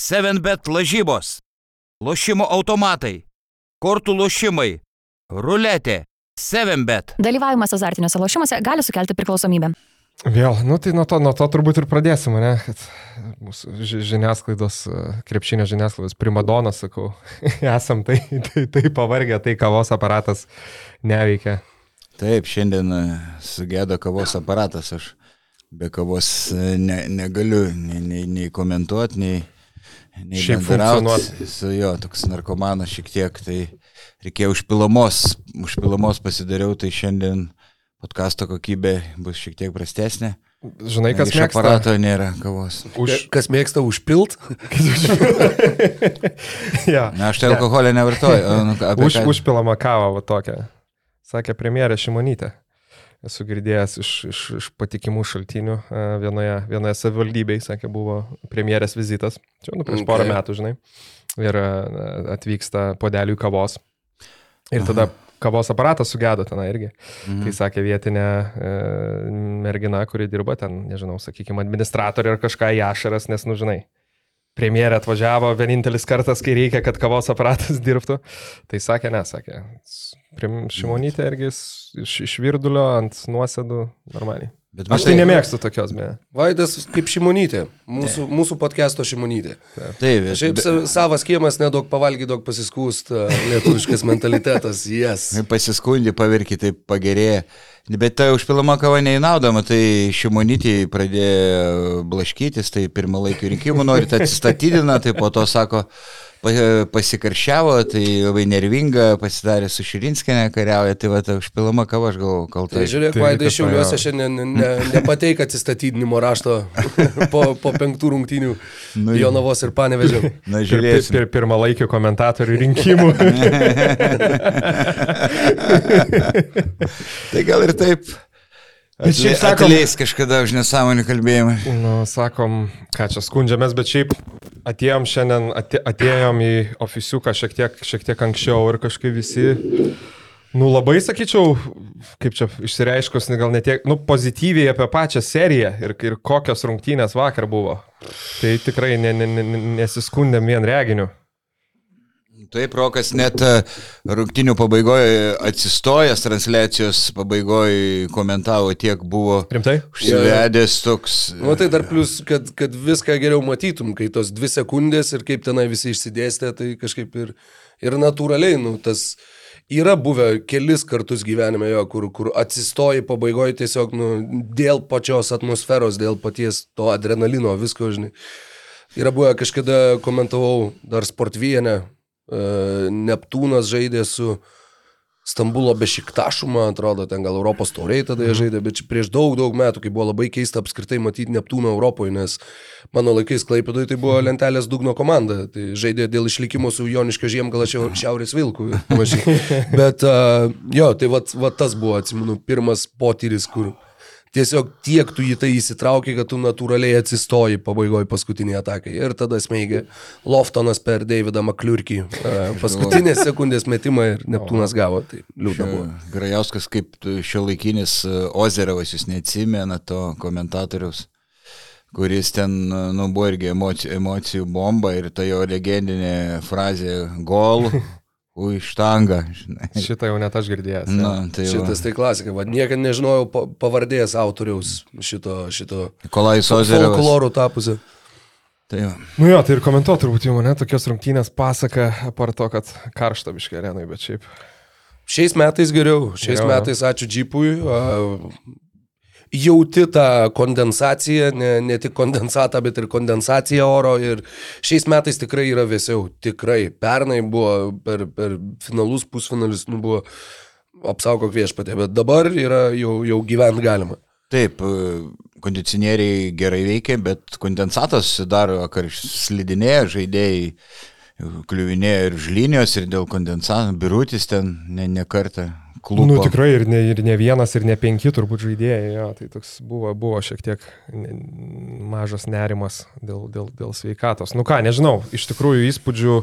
7bet lažybos, lošimo automatai, kortų lošimai, ruletė, 7bet. Dalyvavimas azartiniuose lošimuose gali sukelti priklausomybę. Vėl, nu tai nuo to, nuo to turbūt ir pradėsime, ne? Kad mūsų ži- žiniasklaidos, krepšinio žiniasklaidos primadonas, sakau, esam tai, tai, tai pavargę, tai kavos aparatas neveikia. Taip, šiandien e, sugėdo kavos aparatas, aš be kavos e, ne, negaliu nei, nei, nei komentuoti, nei Šiaip bendrauti su jo, toks narkomanas šiek tiek, tai reikėjo užpilamos, užpilamos pasidariau, tai šiandien podkasto kokybė bus šiek tiek prastesnė. Žinai, kas Iš mėgsta? aparato nėra kavos. Už... Kas mėgsta užpilt? ja. Na, aš tai alkoholio nevartoju. o, nu, Už, ką- užpilama kava, va tokia. Sakė premjerė Šimonytė. Esu girdėjęs iš, iš, iš patikimų šaltinių e, vienoje, vienoje savivaldybėje, sakė, buvo premjerės vizitas. Čia nu, prieš porą Okay. metų, žinai. Ir e, atvyksta podelių kavos. Ir tada kavos aparatas sugedo ten irgi. Mhm. Tai sakė vietinė e, mergina, kuri dirba ten, nežinau, sakykime, administratorė ar kažką jašaras, nes, nu, žinai, premjerė atvažiavo vienintelis kartas, kai reikia, kad kavos aparatas dirbtų. Tai sakė, ne, sakė. Prim Šimonytė irgi iš, iš virdulio ant nuosėdų normaliai. Bet Aš tai nemėgstu tokios, beje. Vaidas kaip Šimonytė. Mūsų, mūsų podcast'o Šimonytė. Taip, bet, Šiaip sa- savas kiemas, nedaug pavalgy, daug pasiskūst, lietuviškas mentalitetas, jas. Yes. Pasiskundė, pavirkė, tai pagerėja. Bet ta užpilama kava neįnaudama, tai šimonytį pradėjo blaškytis, tai pirmalaikių rinkimų nori, tai atsistatydina, tai po to sako, pasikaršiavo, tai labai nervinga, pasidarė su Širinskinė kariauja, tai va ta užpilama kava, aš galvoju, kalta. Tai žiūrėk, Tai Vaidai Šiauliuose šiandien ne, ne, nepateik atsistatydinimo rašto po, po penktų rungtynių Nu, Jonavos ir Panevežio. Na, Pir, pir, žiūrėsim. pir, pirmalaikių komentatorių rinkimų. Tai gal ir taip. Bet šiaip sakom- Atleis kažkada už nesąmonį kalbėjimą. Nu, sakom, ką čia skundžiamės, bet šiaip atėjom šiandien, atė, atėjom į ofisiuką šiek tiek, šiek tiek anksčiau ir kažkaip visi, nu labai sakyčiau, kaip čia išsireiškus, gal netiek, nu pozityviai apie pačią seriją ir, ir kokios rungtynės vakar buvo. Tai tikrai ne, ne, ne, nesiskundėm vien reginiu. Taip, Rokas net e, rungtinių pabaigoje atsistojęs, transliacijos pabaigoje komentavo, tiek buvo Rimtai? užsivedęs toks. Nu tai dar plus, kad, kad viską geriau matytum, kai tos dvi sekundės ir kaip tenai visi išsidėstė, tai kažkaip ir, ir natūraliai, nu tas yra buvę kelis kartus gyvenime jo, kur, kur atsistoji pabaigoje tiesiog nu, dėl pačios atmosferos, dėl paties to adrenalino, visko, žinai. Yra buvę kažkada komentavau dar sportvienę, Neptūnas žaidė su Stambulo Bešiktašu, man atrodo, ten gal Europos tauriai tada jie žaidė, bet prieš daug, daug metų, kai buvo labai keista apskritai matyti Neptūną Europoje, nes mano laikais Klaipėdui tai buvo lentelės dugno komanda, tai žaidė dėl išlikimo su Joniškio žiemgala šiau- Šiaurės panašiai. Bet uh, jo, tai vat, vat tas buvo, atsimenu, pirmas potyris, kur tiesiog tiek tu į tai įsitrauki, kad tu natūraliai atsistoji pabaigoje paskutinį ataką. Ir tada smeigia Loftonas per Davidą Makliurkį. Uh, paskutinės sekundės metimą ir Neptūnas gavo. Tai liūdna buvo. Grajauskas kaip šio laikinis Ozerovas, jūs neatsimena to komentatoriaus, kuris ten, nu, buvo irgi emocijų, emocijų bomba ir ta jo legendinė frazė gol, ui, štanga, žinai. Šitą jau net aš girdėjęs. Na, tai va. Šitas tai klasika, vad niekada nežinojau pa- pavardės autoriaus šito, šito Nikolajus Ozerovas. folklorų tapusio. Tai va. Nu jo, tai ir komentuot turbūt jau mane tokios rungtynės pasaka, apart to, kad karšta biškai arenai, bet šiaip. Šiais metais geriau, šiais Jo, metais ačiū džipui. a, Jauti tą kondensaciją, ne, ne tik kondensatą, bet ir kondensaciją oro. Ir šiais metais tikrai yra vėsiau, tikrai. Pernai buvo per, per finalus, pusfinalius, nu buvo apsaugok viešpatė, bet dabar yra jau, jau gyvent galima. Taip, e, kondicionieriai gerai veikia, bet kondensatas daro, kad slidinėja žaidėjai, kliuvinėja ir žlinijos, ir dėl kondensato, birutis ten ne, ne kartą klubo. Nu tikrai ir ne, ir ne vienas, ir ne penki turbūt žaidėjai, jo, tai toks buvo, buvo šiek tiek mažas nerimas dėl, dėl, dėl sveikatos. Nu ką, nežinau, iš tikrųjų įspūdžių,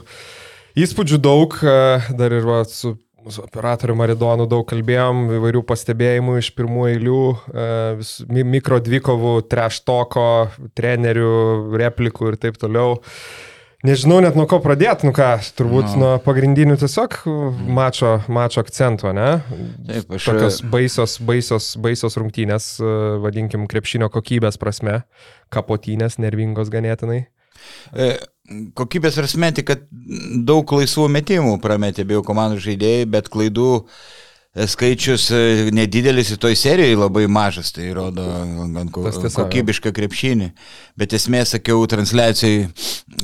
įspūdžių daug, e, dar ir va, su, su operatoriu Maridonu daug kalbėjom, įvairių pastebėjimų iš pirmų eilių, e, vis, mi- mikro dvikovų, treštoko, trenerių, replikų ir taip toliau. Nežinau net nuo ko pradėti, nu ką, turbūt No. no. nuo pagrindinių tiesiog mačo, mačo akcentų, ne? Taip, aš Tokios baisios, baisios, baisios rungtynės, e, vadinkim, krepšinio kokybės prasme, kapotynės, nervingos ganėtinai. E, Kokybės prasme, kad daug laisvų metimų prametė abiejų komandų žaidėjai, bet klaidų e, skaičius e, nedidelis ir toj serijoje labai mažas, tai rodo tiesa, kokybišką krepšinį. Bet esmė, sakiau transliacijai,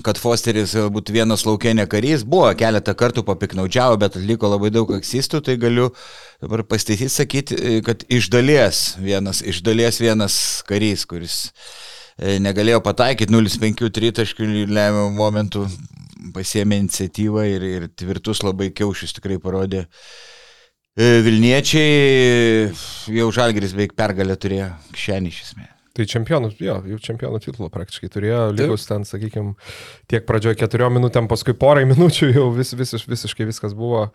kad Fosteris būtų vienas laukienė karys, buvo keletą kartų papiknaudžiavo, bet atliko labai daug aksistų, tai galiu dabar pastaisyti sakyti, e, kad iš dalies vienas, iš dalies vienas karys, kuris e, negalėjo pataikyti 0,5 tritaškių lemiamų momentų, pasėmė iniciatyvą ir, ir tvirtus labai kiaušius tikrai parodė. E, Vilniečiai jau Žalgeris beveik pergalę turėjo šiandien iš esmės. Tai čempionų, jo, jau čempionų titulą praktiškai turėjo, lygus ten, sakykime, tiek pradžioje keturiom minutėm, paskui porai minučių jau vis, vis, visiškai viskas buvo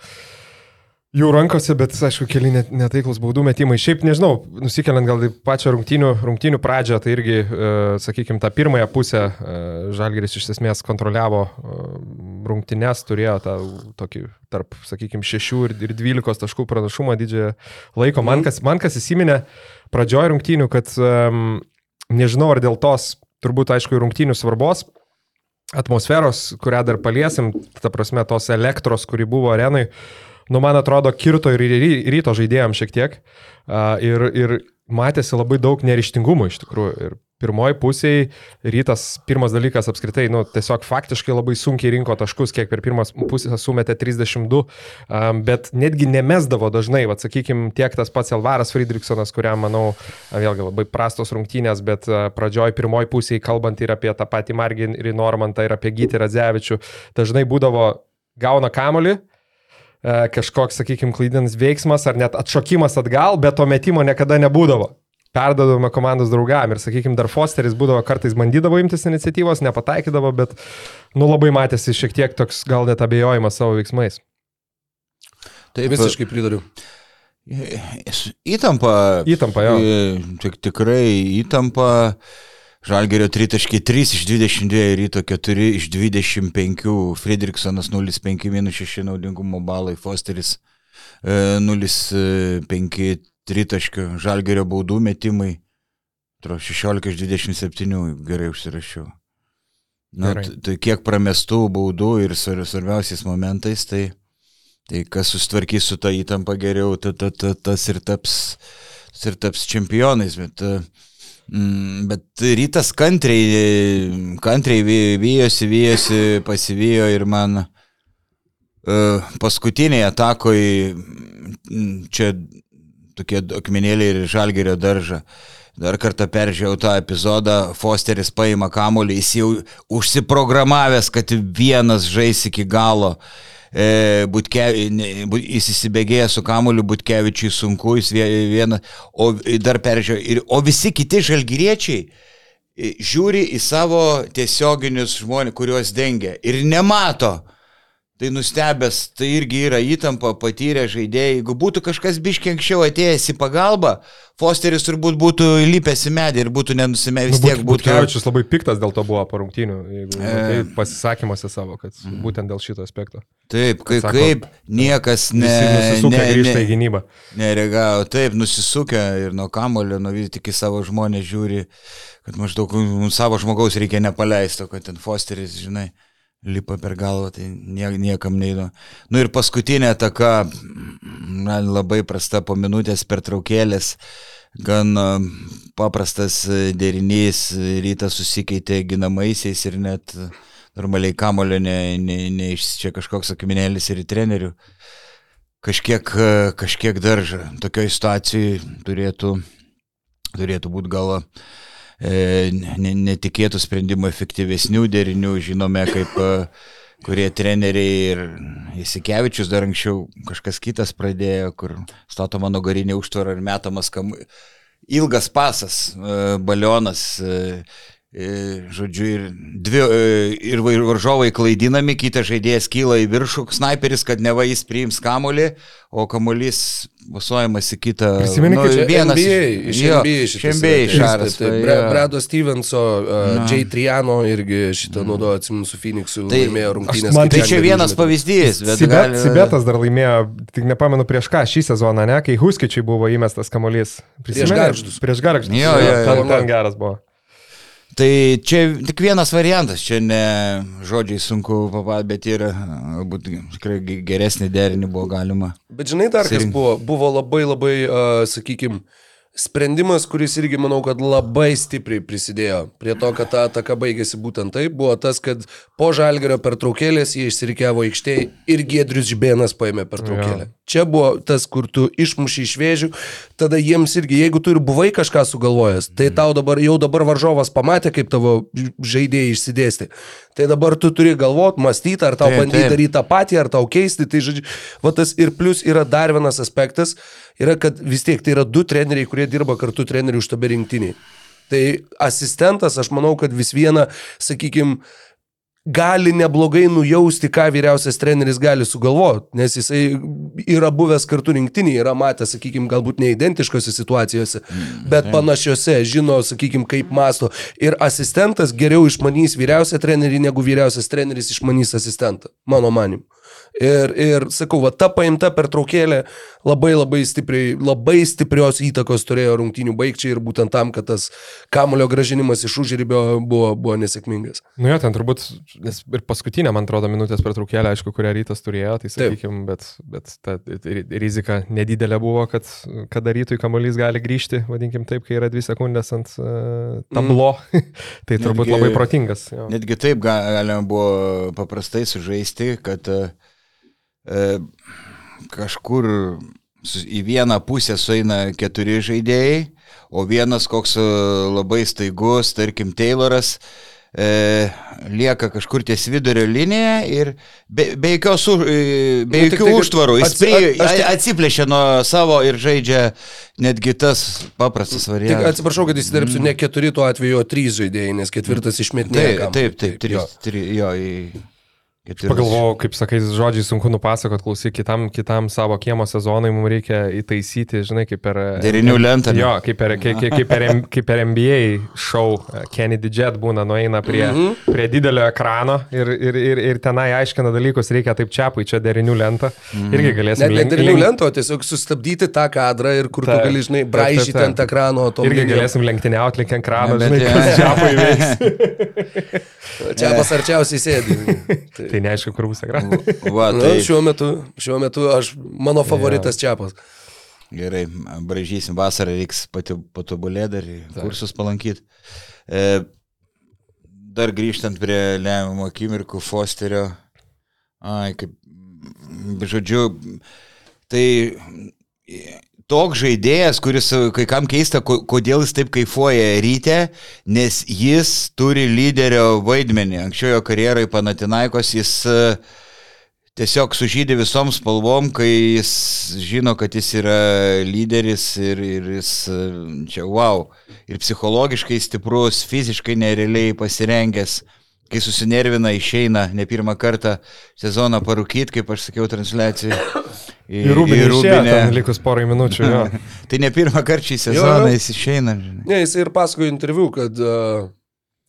jų rankose, bet, aišku, keli net, netaiklus baudų metimai. Šiaip nežinau, nusikeliant gal į pačią rungtynių, rungtynių pradžią, tai irgi, e, sakykime, tą pirmąją pusę e, Žalgeris iš esmės kontroliavo e, rungtynės, turėjo tą tokį tarp, sakykime, 6 ir, ir 12 taškų pranašumą didžiąją laiko. Man kas, man kas įsiminė pradžioje rungtynių, kad um, nežinau ar dėl tos, turbūt aišku, rungtynių svarbos, atmosferos, kurią dar paliesim, ta prasme, tos elektros, kuri buvo arenai, nu, man atrodo, kirto ir ry- ryto žaidėjams šiek tiek. Uh, ir, ir matėsi labai daug nerištingumo iš tikrųjų. Ir pirmoji pusėje rytas, pirmas dalykas apskritai, nu, tiesiog faktiškai labai sunkiai rinko taškus, kiek per pirmas pusę sumetė 32, um, bet netgi nemesdavo dažnai, vad sakykime, tiek tas pats Elvaras Friedrichsonas, kuriam, manau, vėlgi labai prastos rungtynės, bet pradžioj pirmoji pusėje, kalbant ir apie tą patį Margin ir Normantą, ir apie Gytį Radzevičių, dažnai būdavo gauna kamolį, e, kažkoks, sakykime, klaidinis veiksmas ar net atšokimas atgal, bet to metimo niekada nebūdavo. Perdodavome komandos draugam ir, sakykime, dar Fosteris būdavo kartais bandydavo imtis iniciatyvos, nepataikydavo, bet, nu, labai matėsi šiek tiek toks gal net abejojimas savo veiksmais. Taip, Visiškai pridariu. Įtampa. Įtampa, jo. E, Tik, tikrai įtampa. Žalgerio 3.3 iš 22, ryto 4 iš 25, Friedrichsonas 0,5 minus 6 naudingumo balai, Fosteris e, 0,5 tritaškių, Žalgerio baudų metimai, atrodo, 16 iš 27, gerai užsirašiau. Na, t- tai kiek pramestų baudų ir svar- svarbiausiais momentais, tai, tai kas sustvarkys su ta įtampa geriau, ta, ta, ta, tas ir taps, tas ir taps čempionais, bet, e, mm, bet rytas kantriai, kantriai vy- vyjosi, vyjosi, pasivijo ir man uh, paskutiniai atakoje, mm, čia tokie akmenėliai ir žalgerio daržą. Dar kartą peržiūrėjau tą epizodą, Fosteris paima kamolį, jis jau užsiprogramavęs, kad vienas žais iki galo. E, Butkevi, ne, bu- jis įsibėgėja su kamoliu, Butkevičiui sunku, jis vie- vieną, o dar peržiūrėjau. Ir, o visi kiti žalgyriečiai e, žiūri į savo tiesioginius žmonės, kuriuos dengia ir nemato. Tai nustebęs, tai irgi yra įtampa, patyrę žaidėjai. Jeigu būtų kažkas biškiai anksčiau atėjęs į pagalbą, Fosteris turbūt būtų įlipęs į medį ir būtų nenusimę vis tiek būtų. Butkevičius labai piktas dėl to buvo po rungtynių, jeigu E. tai pasisakymuose savo, kad būtent dėl šito aspekto. Taip, kaip, Sako, kaip niekas ne, ne, ne, gynybą. neregavo. Taip, nusisukę ir nuo kamulio, nuo vis tik į savo žmonės žiūri, kad maždaug savo žmogaus reikia nepaleisti, o kad ten Fosteris, žinai, lipa per galvą, tai nie, niekam neįdomu. Nu ir paskutinė ataka, na, labai prasta po minutės pertraukėlės, gan paprastas derinys, rytas susikeitė ginamaisiais ir net normaliai kamulio ne, ne, ne čia kažkoks akmenėlis ir trenerių. Kažkiek, kažkiek daržą. Tokioje situacijoje turėtų, turėtų būti gal ne- netikėtų sprendimų, efektyvesnių derinių. Žinome, kaip e, kurie treneriai ir Įsikevičius dar anksčiau kažkas kitas pradėjo, kur stato mano garinė užtvara ir metamas kam... ilgas pasas, e, balionas. E, E, Žodžiu, ir, dvi, e, ir vai- varžovai klaidinami, kitas žaidėjas kyla į viršų, sniperis, kad neva jis priims kamolį, o kamolys vasuojamas į kitą. Prisimeni, kaip Čia vienas NBA, iš jo, NBA iš NBA yra, taip, šaras. taip, tai Bre, jo. Bredo Stevenso, uh, Jay Triano irgi šitą naudojo, atsimenu, su Phoenixu, Tai- laimėjo rungtynės. man Tai čia vienas užmetė. pavyzdys, bet Sibet, gali- Sibetas dar laimėjo, tik nepamenu prieš ką šį sezoną, ne, kai Huskičiai buvo įmestas kamuolys. Prisimeni? Gargždus. Prieš garždus. Jo, jo, jo. Ten, ten geras buvo. Tai čia tik vienas variantas, čia ne žodžiai sunku papasakoti, bet ir galbūt tikrai ge- geresnį derinį buvo galima. Bet žinai, dar kas Sirink. buvo, buvo labai labai, uh, sakykime, sprendimas, kuris irgi manau, kad labai stipriai prisidėjo prie to, kad ta ataka baigėsi būtent taip, buvo tas, kad po žalgerio pertraukėlės jie išsirikiavo aikštėje ir Gedrius Žibėnas paėmė pertraukėlę. Jo. Čia buvo tas, kur tu išmuši iš vėžių, tada jiems irgi, jeigu tu ir buvai kažką sugalvojęs, tai tau dabar, jau dabar varžovas pamatė, kaip tavo žaidėjai išsidėsti. Tai dabar tu turi galvot, mąstyti, ar tau bandyti daryti tą patį, ar tau keisti. Tai žodžiu, va tas ir plus yra dar vienas aspektas, yra, kad vis tiek tai yra du treneriai, kurie dirba kartu trenerių štabe rinktiniai. Tai asistentas, aš manau, kad vis viena, sakykime, gali neblogai nujausti, ką vyriausias treneris gali sugalvoti, nes jisai yra buvęs kartu rinktinėje, yra matęs, sakykime, galbūt neidentiškose situacijose, bet panašiose, žino, sakykime, kaip masto. Ir asistentas geriau išmanys vyriausią trenerį, negu vyriausias treneris išmanys asistentą, mano manimu. Ir, ir sakau, va, ta paimta pertraukėlė labai labai stipriai, labai stiprios įtakos turėjo rungtynių baigčiai ir būtent tam, kad tas kamulio gražinimas iš užribio buvo, buvo nesėkmingas. Nu jo, ten turbūt, nes ir paskutinė, man atrodo, minutės pertraukėlė, aišku, kurią rytas turėjo, tai sakykime, bet, bet ta ri- rizika nedidelė buvo, kad, kad darytui kamuolys gali grįžti, vadinkim taip, kai yra dvi sekundės ant uh, tablo. tai turbūt Netgi- labai protingas. Jo. Netgi taip ga- galima buvo paprastai sužaisti, kad e, kažkur su- į vieną pusę sueina keturi žaidėjai, o vienas koks e, labai staigus, tarkim, Tayloras, e, lieka kažkur ties vidurio linija ir be, be, jokios, e, be Nu, tik jokių kad užtvarų. Jis atsi- prie, a- aš tik- atsiplėšia nuo savo ir žaidžia netgi tas paprastas Tik variantas. atsiprašau, kad įsidirbsiu ne keturi tuo atveju, o trys žaidėjai, nes ketvirtas išmetinėjo. Taip, taip, taip, jo. trys, trys, jo, į ketvirtas. Pagalvojau, kaip sakai, žodžiai sunku nupasakot, klausyk, kitam, kitam savo kiemo sezonui mums reikia įtaisyti, žinai, kaip per... Derinių lentą, ne? Jo, kaip per, kaip, kaip, per, kaip per NBA show uh, Kenny Didget būna, nueina prie, mm. -hmm. prie didelio ekrano ir, ir, ir, ir tenai aiškina dalykus, reikia taip čiapui, čia derinių lentą. Mm -hmm. Irgi galėsim Net link- nedarinių link- lento, tiesiog sustabdyti tą kadrą ir kur tu Taip, gali, žinai, braižyti taip, taip. ant ekrano. Irgi linijom. galėsim lenktyniauti link ekrano, Ne, bet žinai, kas čiapai veiks. Čia pas arčiausiai sėdi. Tai, tai neaišku, kur bus ekranas. Va, tai šiuo, metu, šiuo metu aš, mano favoritas Čiapas. gerai, bražysim vasarą, reiks patobulėti dar, kursus palankyti. E, dar grįžtant prie lemiamų akimirkų Fosterio, ai, kaip, žodžiu, tai toks žaidėjas, kuris e, kai kam keista, ko- kodėl jis taip kaifuoja ryte, nes jis turi lyderio vaidmenį. Anksčiau jo karjerai Panatinaikos jis e, tiesiog sužydė visom spalvom, kai jis žino, kad jis yra lyderis ir, ir jis e, čia wow. Ir psichologiškai stiprus, fiziškai nerealiai pasirengęs. Kai susinervina, išeina ne pirmą kartą sezoną parūkyti, kaip aš sakiau transliacijai. Į, Ir rūbinė, į. Rūbinę. likus porai minučių. Jo. Tai ne pirmą kartą šį sezoną Jo, jo. jis išeina. Žinai. Ne, jis ir pasakojo interviu, kad, uh,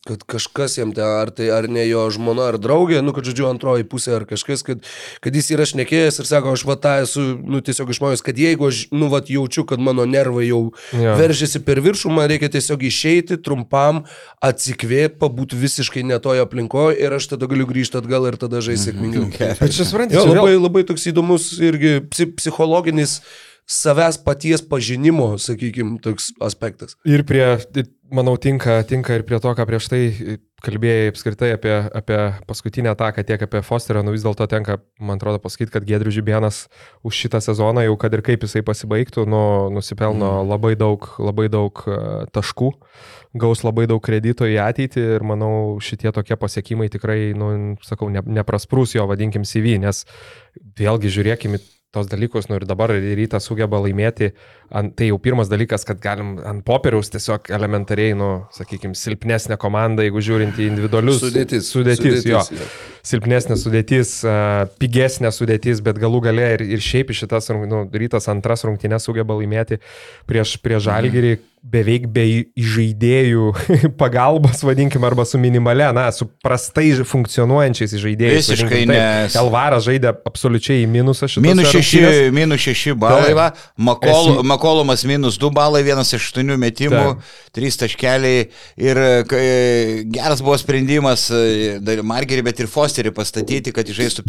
kad kažkas jam ten, ar tai ar ne jo žmona ar draugė, nu, kad žodžiu antroji pusė ar kažkas, kad, kad jis yra šnekėjęs ir sako, aš va tą esu, nu, tiesiog išmojęs, kad jeigu aš, nu, va, jaučiu, kad mano nervai jau Jo. veržiasi per viršų, man reikia tiesiog išeiti trumpam, atsikvėpti, pabūti visiškai netoje aplinkoje ir aš tada galiu grįžti atgal ir tada žaisti sėkmingiau. Bet čia suprantate, labai, labai toks įdomus irgi psi- psichologinis savęs paties pažinimo, sakykime, toks aspektas. Ir prie, manau, tinka, tinka ir prie to, ką prieš tai kalbėjai apskritai apie, apie paskutinę ataką, tiek apie Fosterą, nu vis dėlto tenka, man atrodo, pasakyti, kad Gedrius Žibienas už šitą sezoną, jau kad ir kaip jisai pasibaigtų, nu, nusipelno labai daug, labai daug e, taškų, gaus labai daug kredito į ateitį ir manau, šitie tokie pasiekimai tikrai, nu, sakau, ne, neprasprūs jo, vadinkim, CV, nes vėlgi žiūrėkime tos dalykus, nu ir dabar rytas sugeba laimėti, ant, tai jau pirmas dalykas, kad galim ant popieriaus tiesiog elementariai, nu, sakykime, silpnesnė komanda, jeigu žiūrint į individualius. Sudėtis. Sudėtis, Sudėtis, jo. jo. Silpnesnė sudėtis, pigesnė sudėtis, bet galų gale ir, ir šiaip šitas, nu, rytas antras rungtynės sugeba laimėti prieš, prieš žalgyrį beveik be žaidėjų pagalbos, vadinkim, arba su minimale, na, su prastai funkcionuojančiais žaidėjais. Visiškai nes- Elvaras žaidė absoliučiai į minusą šitą. Minus šeši, minus šeši balai, va. Makol, Esi- Makolomas minus du balai, vienas iš aštuonių metimų, trys taškeliai. Ir kai, geras buvo sprendimas e, Margerį, bet ir Fosterį pastatyti, kad žaistų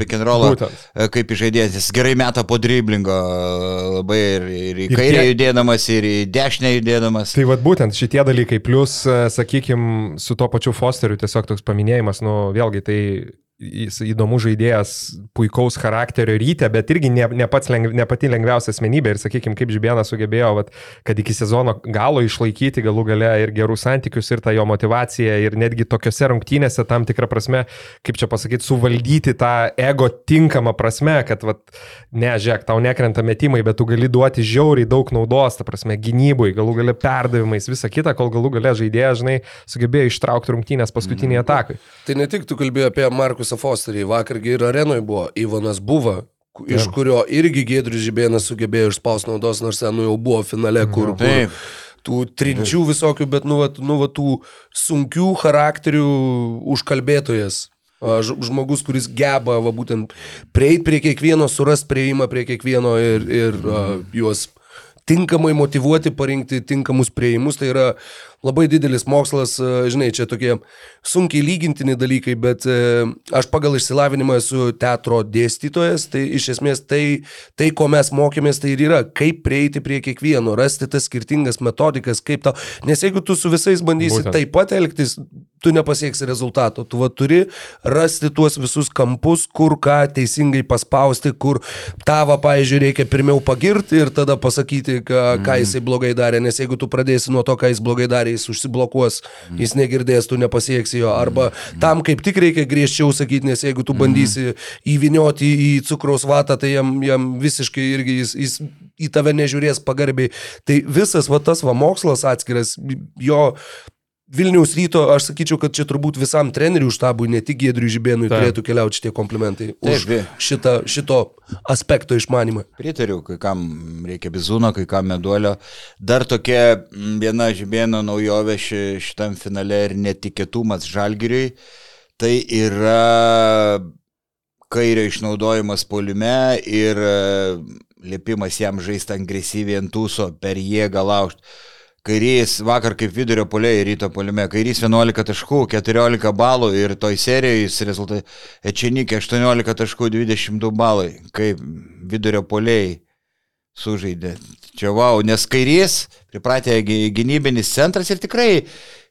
Būtent. e, kaip žaidėjas. Jis gerai meta po driblingo e, labai ir, ir į Ir kairę judėdamas, ir į dešinę judėdamas. Tai vad būtent šitie dalykai, plus, sakykime, su to pačiu Fosteriu tiesiog toks paminėjimas, nu vėlgi tai jis įdomus žaidėjas, puikaus charakterio ryte, bet irgi ne, ne, lengv, ne pati lengviausia asmenybė ir sakykime, kaip Žibėnas sugebėjo, vat, kad iki sezono galo išlaikyti galų gale ir gerus santykius, ir tą jo motivaciją, ir netgi tokiuose rungtynėse tam tikrą prasme, kaip čia pasakyti, suvaldyti tą ego tinkamą prasme, kad, vat, ne, žiūrėk, tau nekrenta metimai, bet tu gali duoti žiauriai daug naudos, ta prasme, gynybui, galų gale perdavimais, visa kita, kol galų gale žaidėjas, žinai, sugebėjo ištraukti rungtynės paskutiniai atakai. Tai ne tik tu kalbėjai apie Markusą Fosterį, vakargi ir arenoje buvo Ivanas Buva, iš kurio irgi Gedrius Žibėnas sugebėjo išspausti naudos, nors ten nu, jau buvo finale, kur, kur Taip. tų trinčių visokių, bet nu, vat, nu, vat, tų sunkių charakterių užkalbėtojas. Žmogus, kuris geba va, būtent prieiti prie kiekvieno, surasti prieimą prie kiekvieno ir, ir a, juos tinkamai motivuoti, parinkti tinkamus prieimus, tai yra labai didelis mokslas, a, žinai, čia tokie sunkiai lygintini dalykai, bet e, aš pagal išsilavinimą esu teatro dėstytojas, tai iš esmės tai, tai, ko mes mokėmės, tai ir yra, kaip prieiti prie kiekvieno, rasti tas skirtingas metodikas, kaip tau, nes jeigu tu su visais bandysi Būtent. taip pat elgtis, tu nepasieksi rezultato, tu va turi rasti tuos visus kampus, kur ką teisingai paspausti, kur tavo, pavyzdžiui, reikia pirmiau pagirti ir tada pasakyti, ką, ką jisai blogai darė, nes jeigu tu pradėsi nuo to, ką jis blogai darė, jis užsiblokuos, jis negirdės, tu nepasieksi jo, arba tam kaip tik reikia griežčiau sakyti, nes jeigu tu bandysi įvinioti į cukraus vatą, tai jam, jam visiškai irgi jis, jis į tave nežiūrės pagarbiai. Tai visas va tas va mokslas atskiras, jo Vilniaus ryto, aš sakyčiau, kad čia turbūt visam trenerių štabui, ne tik Gedriui Žibėnui, Taip. turėtų keliauti šitie komplimentai už Taip. šitą, šito aspekto išmanimą. Pritariu, kai kam reikia bizūno, kai kam meduolio. Dar tokia viena žibėno naujovė ši, šitam finale ir netikėtumas žalgiriui. Tai yra kairio išnaudojimas polime ir e, liepimas jam žaisti agresyviai ant tūso per jėgą laužti. Kairys vakar kaip vidurio polėjai ryto polime, kairys 11 taškų, 14 balų ir toj serijoje jis rezultatai Ečenikė 18 taškų, 22 balai, kaip vidurio polėjai sužaidė. Čia wow, nes kairys pripratė gy- gynybinis centras ir tikrai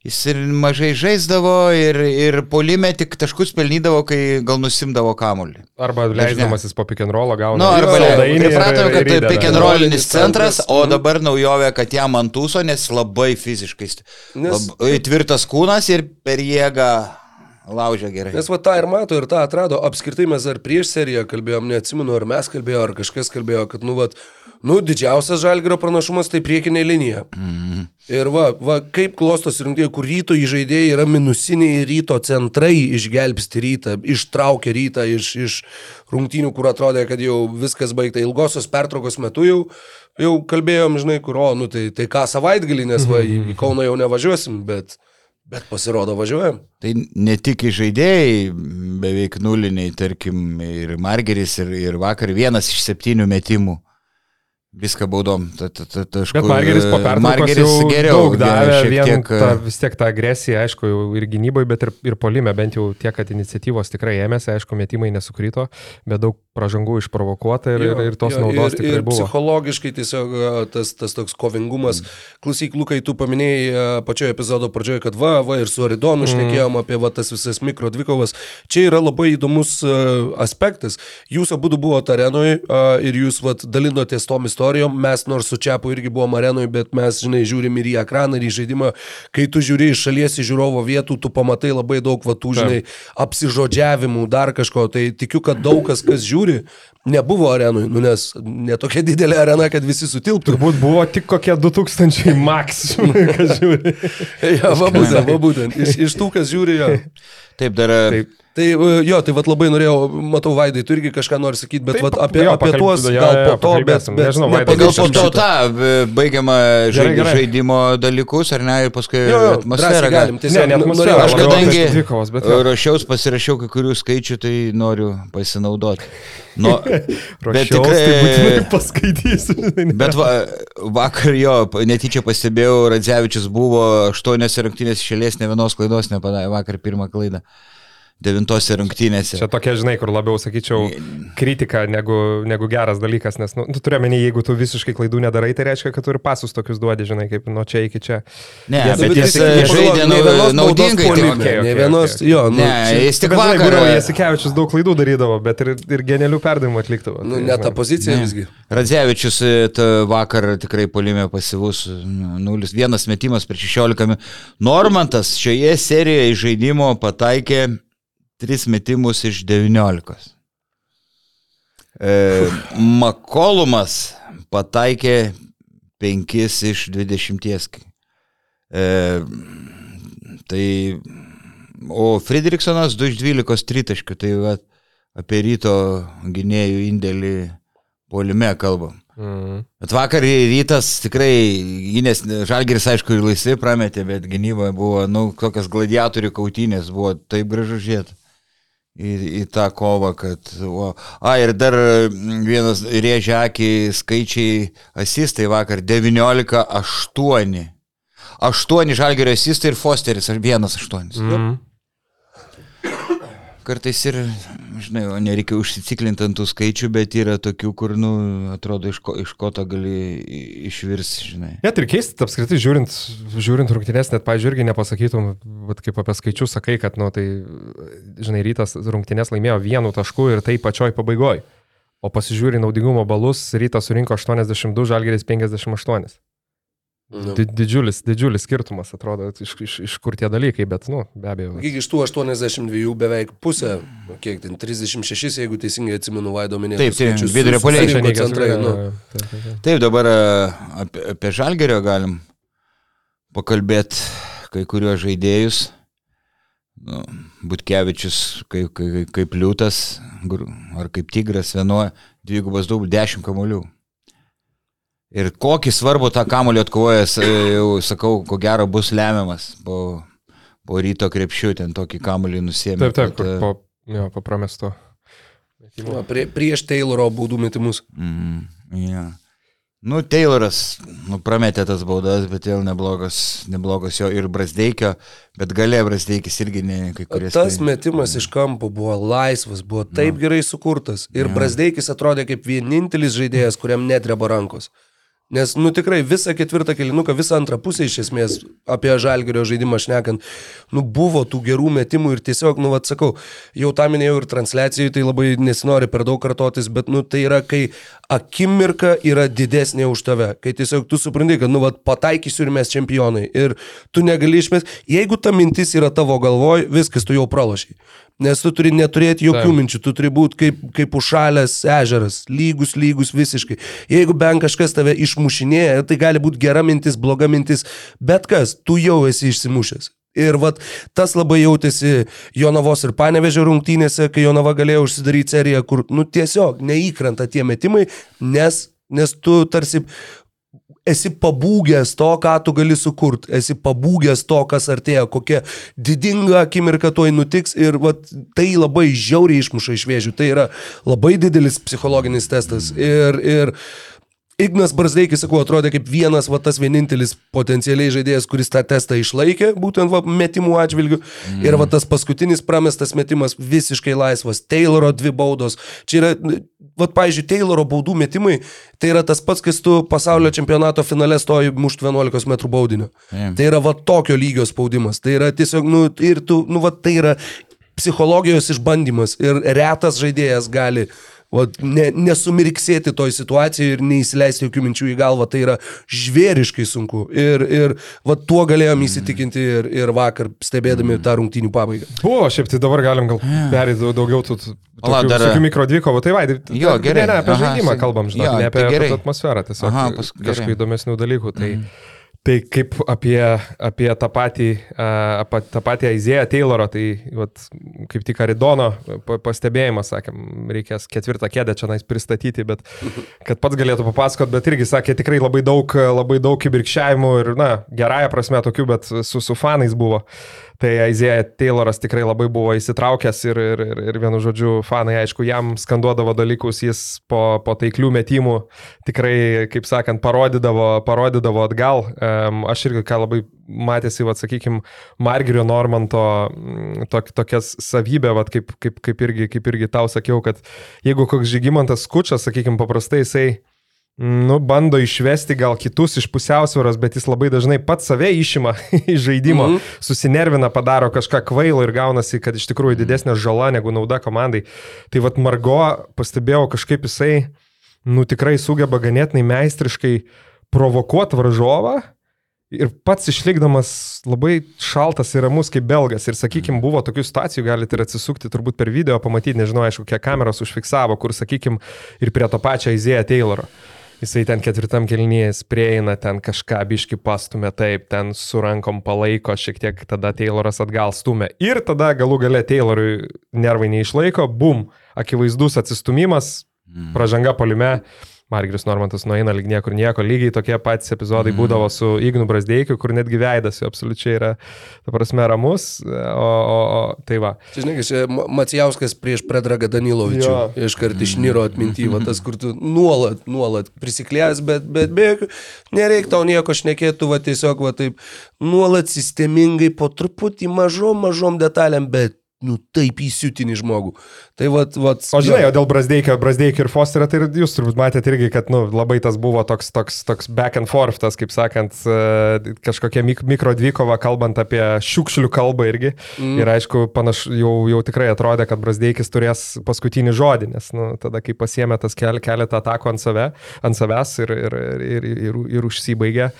jis ir mažai žaisdavo ir, ir polime tik taškus pelnydavo, kai gal nusimdavo kamuolį. Arba leisdamasis po pick and roll'o gauna. Nu, arba pripratome, kad tai pick and rollinis centras, o Mhm. dabar naujovė, kad jam ant tūso, nes labai fiziškai Nes- labai tvirtas kūnas ir per jėgą laužia gerai. Nes va tą ir mato, ir tą atrado. Apskritai mes ar prieš seriją kalbėjom, neatsimenu, ar mes kalbėjome, ar kažkas kalbėjo, kad, nu, va, nu, didžiausias žalgerio pranašumas tai priekinė linija. Mm. Ir va, va, kaip klostos rungtynė, kur ryto įžaidėjai yra minusiniai ryto centrai išgelbsti rytą, ištraukia rytą iš, iš rungtynių, kur atrodė, kad jau viskas baigta. Ilgosios pertraukos metu jau, jau kalbėjom, žinai, kur, o, nu, tai, tai ką savaitgalį, nes va, į, Kauną jau nevažiuosim, bet, bet pasirodo važiuojam. Tai ne tik žaidėjai beveik nuliniai, tarkim, ir Margeris, ir, ir vakar vienas iš septynių metimų. Viską baudom. Ta, ta, ta, taškų, Bet Margeris po pertraukos Margeris jau geriau daug davė, vien tiek, ta, vis tiek tą agresiją, aišku, ir gynyboje, bet ir, ir polime, bent jau tiek, kad iniciatyvos tikrai ėmėsi, aišku, metimai nesukrito, bet daug pražangų išprovokuota ir, Jo, ir, ir tos jo, naudos ir, tikrai ir buvo. Psichologiškai tiesiog tas, tas toks kovingumas. Mm. Klausyk, Lukai, tu paminėjai pačioje epizodo pradžioje, kad va, va, ir su Aridonu mm. šnekėjom apie va, tas visas mikro dvikovas. Čia yra labai įdomus aspektas. Jūs abu buvote arenoje ir jūs va, dalinotės tom istorijom. Mes nors su Čiapu irgi buvom arenoje, bet mes, žinai, žiūrim ir į ekraną, ir į žaidimą. Kai tu žiūri iš šalies į žiūrovo vietų, tu pamatai labai daug va, tų, žinai, apsižodžiavimų, dar kažko. Tai tikiu, kad daug kas, kas žiūri žiūri, nebuvo arenui, nu, nes netokia didelė arena, kad visi sutilptų. Turbūt buvo tik kokie 2000 max, kas žiūri. Ja, va būtent, va būtent. Iš, iš tų, kas žiūri, jo. Taip, dar e, Taip. Tai e, jo, tai vat labai norėjau, matau, Vaidai, tu irgi kažką nori sakyti, bet Taip, vat apie, jo, apie tuos, jo, gal po to, bet, bet Nežinau, ne, Vaidai, Pagal po to tą e, baigiamą žaidi, gerai. žaidimo dalykus, ar ne, ir paskui Jo, jo, atmosferą galim. Tiesiog Ne, ne norėjau- Aš kadangi dvikovas, bet rašiaus, pasirašiau kai kurių skaičių, tai noriu pasinaudoti. Nu, bet Rašiaus, tikrai... tai būtinai paskaitysiu. Bet va, vakar jo, netyčia pastebėjau, Radzevičius buvo aštuoniose rungtynėse išėlės, ne vienos klaidos nepadarė, vakar pirmą klaidą. Devintose rungtynėse. Čia tokia, žinai, kur labiau sakyčiau kritika negu, negu geras dalykas, nes, nu, tu turiu menį, jeigu tu visiškai klaidų nedarai, tai reiškia, kad tu ir pasus tokius duodi, žinai, kaip nuo čia iki čia. Ne, Jie- bet jis jis- jis- žaidė naudingai. puolime, tik- okei, Ne vienos, okei. jo, nu, Ne, čia- jis tik Bet, žinai, vakar. būdavo Jasikevičius daug klaidų darydavo, bet ir, ir genialių perdavimų atlikdavo. nu, Tai, ne ta pozicija Ne. visgi. Radzevičius e, vakar tikrai polime pasyvus, 0-1 metimas per 16 min. Normantas šioje serijoje žaidimo pataikė 3 metimus iš 19. E, Makolumas pataikė 5 iš 20. E, tai, o Friedrichsonas 2 iš 12 tritaškių, tai va, apie ryto gynėjų indėlį polime kalbam. Mm. Bet vakar rytas tikrai, gynės, žalgeris aišku ir laisvai prametė, bet gynyba buvo, nu, kokias gladiatorių kautynės buvo taip gražu žiūrėti. Į, į tą kovą, kad... O, a, ir dar mm, vienas rėžia akį skaičiai asistai vakar 19-8. 8 žalgerio asistai ir Fosteris, ar 1-8. Mm. Kartais ir, žinai, nereikia užsiciklinti ant tų skaičių, bet yra tokių, kur, nu, atrodo, iš ko, iš ko to gali išvirs, žinai. Net ir keista, apskritai, žiūrint, žiūrint rungtynės, net, pažiūrėjau, irgi nepasakytum, vat, kaip apie skaičius sakai, kad, nu, tai, žinai, rytas rungtynės laimėjo vienu tašku ir tai pačioj pabaigoje. O pasižiūri naudingumo balus, rytas surinko 82, žalgeris 58. Nu. Di didžiulis, didžiulis skirtumas, atrodo, iš, iš, iš kur tie dalykai, bet, nu, be abejo. Kiek iš tų 82 beveik pusę, nu, kiek ten 36, jeigu teisingai atsimenu Vaido. Taip, tai vidurio nu. Taip, taip, taip. Taip, dabar e, apie, apie žalgerio galim pakalbėti kai kuriuos žaidėjus. Nu, Butkevičius kaip, kaip, kaip liūtas, ar kaip tigras, vienoje dvigubas daug, dešimt kamuolių. Ir kokį svarbų tą kamuolį atkovojęs, jau sakau, ko gero bus lemiamas po, po ryto krepšių, ten tokį kamuolį nusėmė. Taip, taip, kad, kur e, po, jo, po pramesto. Va, Prie, prieš Tayloro baudų metimus. Mm, ja. Nu, Tayloras, nu, prametė tas baudas, bet vėl neblogas, neblogas jo ir Brasdeikio, bet galė Brasdeikis irgi ne kai kurie. Tas metimas iš kampo buvo laisvas, buvo taip gerai sukurtas. Ir Brasdeikis atrodė kaip vienintelis žaidėjas, kuriam netreba rankos. Nes, nu tikrai, visą ketvirtą kilinuką, visą antrą pusę iš esmės apie žalgerio žaidimą šnekant, nu buvo tų gerų metimų ir tiesiog, nu atsakau, jau tą minėjau ir transliacijai, tai labai nesinori per daug kartotis, bet, nu tai yra, kai akimirka yra didesnė už tave, kai tiesiog tu supranti, kad, nu, vat, pataikysiu ir mes čempionai. Ir tu negali išmest, jeigu ta mintis yra tavo galvoj, viskas tu jau pralašiai. Nes tu turi neturėti jokių Taip. minčių, tu turi būti kaip, kaip užšalęs ežeras, lygus, lygus visiškai. Jeigu bent kažkas tave išmušinėja, tai gali būti gera mintis, bloga mintis, bet kas, tu jau esi išsimušęs. Ir vat, tas labai jautėsi Jonavos ir Panevežio rungtynėse, kai Jonava galėjo užsidaryti seriją, kur, nu, tiesiog neįkrenta tie metimai, nes, nes tu tarsi esi pabūgęs to, ką tu gali sukurti, esi pabūgęs to, kas artėja, kokia didinga akimirka tuoj nutiks ir vat, tai labai žiauriai išmuša iš vėžių. Tai yra labai didelis psichologinis testas. Ir, ir Ignas Barzdeikis, sakau, atrodė kaip vienas, va tas vienintelis potencialiai žaidėjas, kuris tą testą išlaikė, būtent va, metimų atžvilgių. Mm. Ir va tas paskutinis pramestas metimas visiškai laisvas. Tayloro dvi baudos. Čia yra, va, pavyzdžiui, Tayloro baudų metimai, tai yra tas pats, kas tu pasaulio čempionato finale stoji mušt 11 m baudinio. Taip. Tai yra va tokio lygio spaudimas. Tai yra tiesiog, nu, ir tu, nu, va tai yra psichologijos išbandymas. Ir retas žaidėjas gali Va, ne, nesumirksėti toj situacijoje ir neįsileisti jokių minčių į galvą, tai yra žvėriškai sunku. Ir, ir va, tuo galėjom įsitikinti ir, ir vakar stebėdami tą rungtynių pabaigą. Buvo, šiaip tai dabar galim gal perėti daugiau tų Pala, tokių dar- visokių mikrodvikovų. Tai vaidai, Jo, gerai. Ne, ne, apie Aha, žaidimą kalbam, žinai, jo, ne apie, tai gerai. apie atmosferą, tiesiog Aha, pas- kažkokių įdomesnių dalykų. Tai, tai kaip apie, apie tą patį, apie tą patį Aizėją Taylorą, tai vat, kaip tik Aridono pa- pastebėjimas, sakėm, reikės ketvirtą kėdę čia nais pristatyti, bet kad pats galėtų papasakot, bet irgi sakė tikrai labai daug, labai daug kibirkščiavimų ir, na, gerąją prasme tokių, bet su, su fanais buvo. Tai Aizėja Tayloras tikrai labai buvo įsitraukęs ir, ir, ir, ir vienu žodžiu, fanai, aišku, jam skanduodavo dalykus, jis po, po taiklių metimų tikrai, kaip sakant, parodydavo, parodydavo atgal. Aš irgi, ką labai matėsi, vad, sakykime, Margerio Normanto mm, tok, tokias savybę, vad, kaip, kaip, kaip, irgi, kaip irgi tau sakiau, kad jeigu koks žygimantas skučas, sakykime, paprastai jisai Nu, bando išvesti gal kitus iš pusiausvėros, bet jis labai dažnai pats save išima iš žaidimo, mm -hmm. susinervina, padaro kažką kvailo ir gaunasi, kad iš tikrųjų didesnė žala negu nauda komandai. Tai vad Margo, pastebėjau, kažkaip jisai, nu tikrai sugeba ganėtinai meistriškai provokuoti varžovą. Ir pats išlikdamas labai šaltas ir ramus kaip belgas. Ir sakykime, buvo tokių situacijų, galite ir atsisukti turbūt per video, pamatyti, nežinau, aišku, kiek kameros užfiksavo, kur, sakykime, ir prie to pačio Izėja Tayloro. Jisai ten ketvirtam kelnys prieina, ten kažką biški pastumė taip, ten su rankom palaiko, šiek tiek tada Tayloras atgal stumė. Ir tada galų gale Taylorui nervai neišlaiko, bum, akivaizdus atsistumimas, pražanga polime. Margeris Normantas nueina lyg niekur nieko, lygiai tokie patys epizodai būdavo su Ignu Brasdeikiu, kur netgi veidas jo absoliučiai yra, ta prasme, ramus, o, o, o tai va. Čia, žinai, čia Ma- Macijauskas prieš Predragą Danilovičių. Iškart išniro atmintyva, tas, kur tu nuolat, nuolat prisiklėjęs, bet, bet be jokių, nereikia tau nieko šnekėtų, va tiesiog, va taip, nuolat sistemingai, po truputį mažom, mažom detalėm, bet, nu, taip įsiutinį žmogų. Tai va, va. O žinai, o dėl Brasdeikio, Brasdeikio ir Fosterio, tai jūs turbūt matėte irgi, kad nu, labai tas buvo toks, toks, toks back and forth, tas, kaip sakant, e, kažkokia mik mikro dvikova, kalbant apie šiukšlių kalbą irgi. Mm. Ir aišku, panašu, jau, jau tikrai atrodė, kad Brasdeikis turės paskutinį žodį, nes nu, tada, kai pasiemė tas kel, keletą atakų ant, save, ant savęs ir, ir, ir, ir, ir, ir užsibaigė,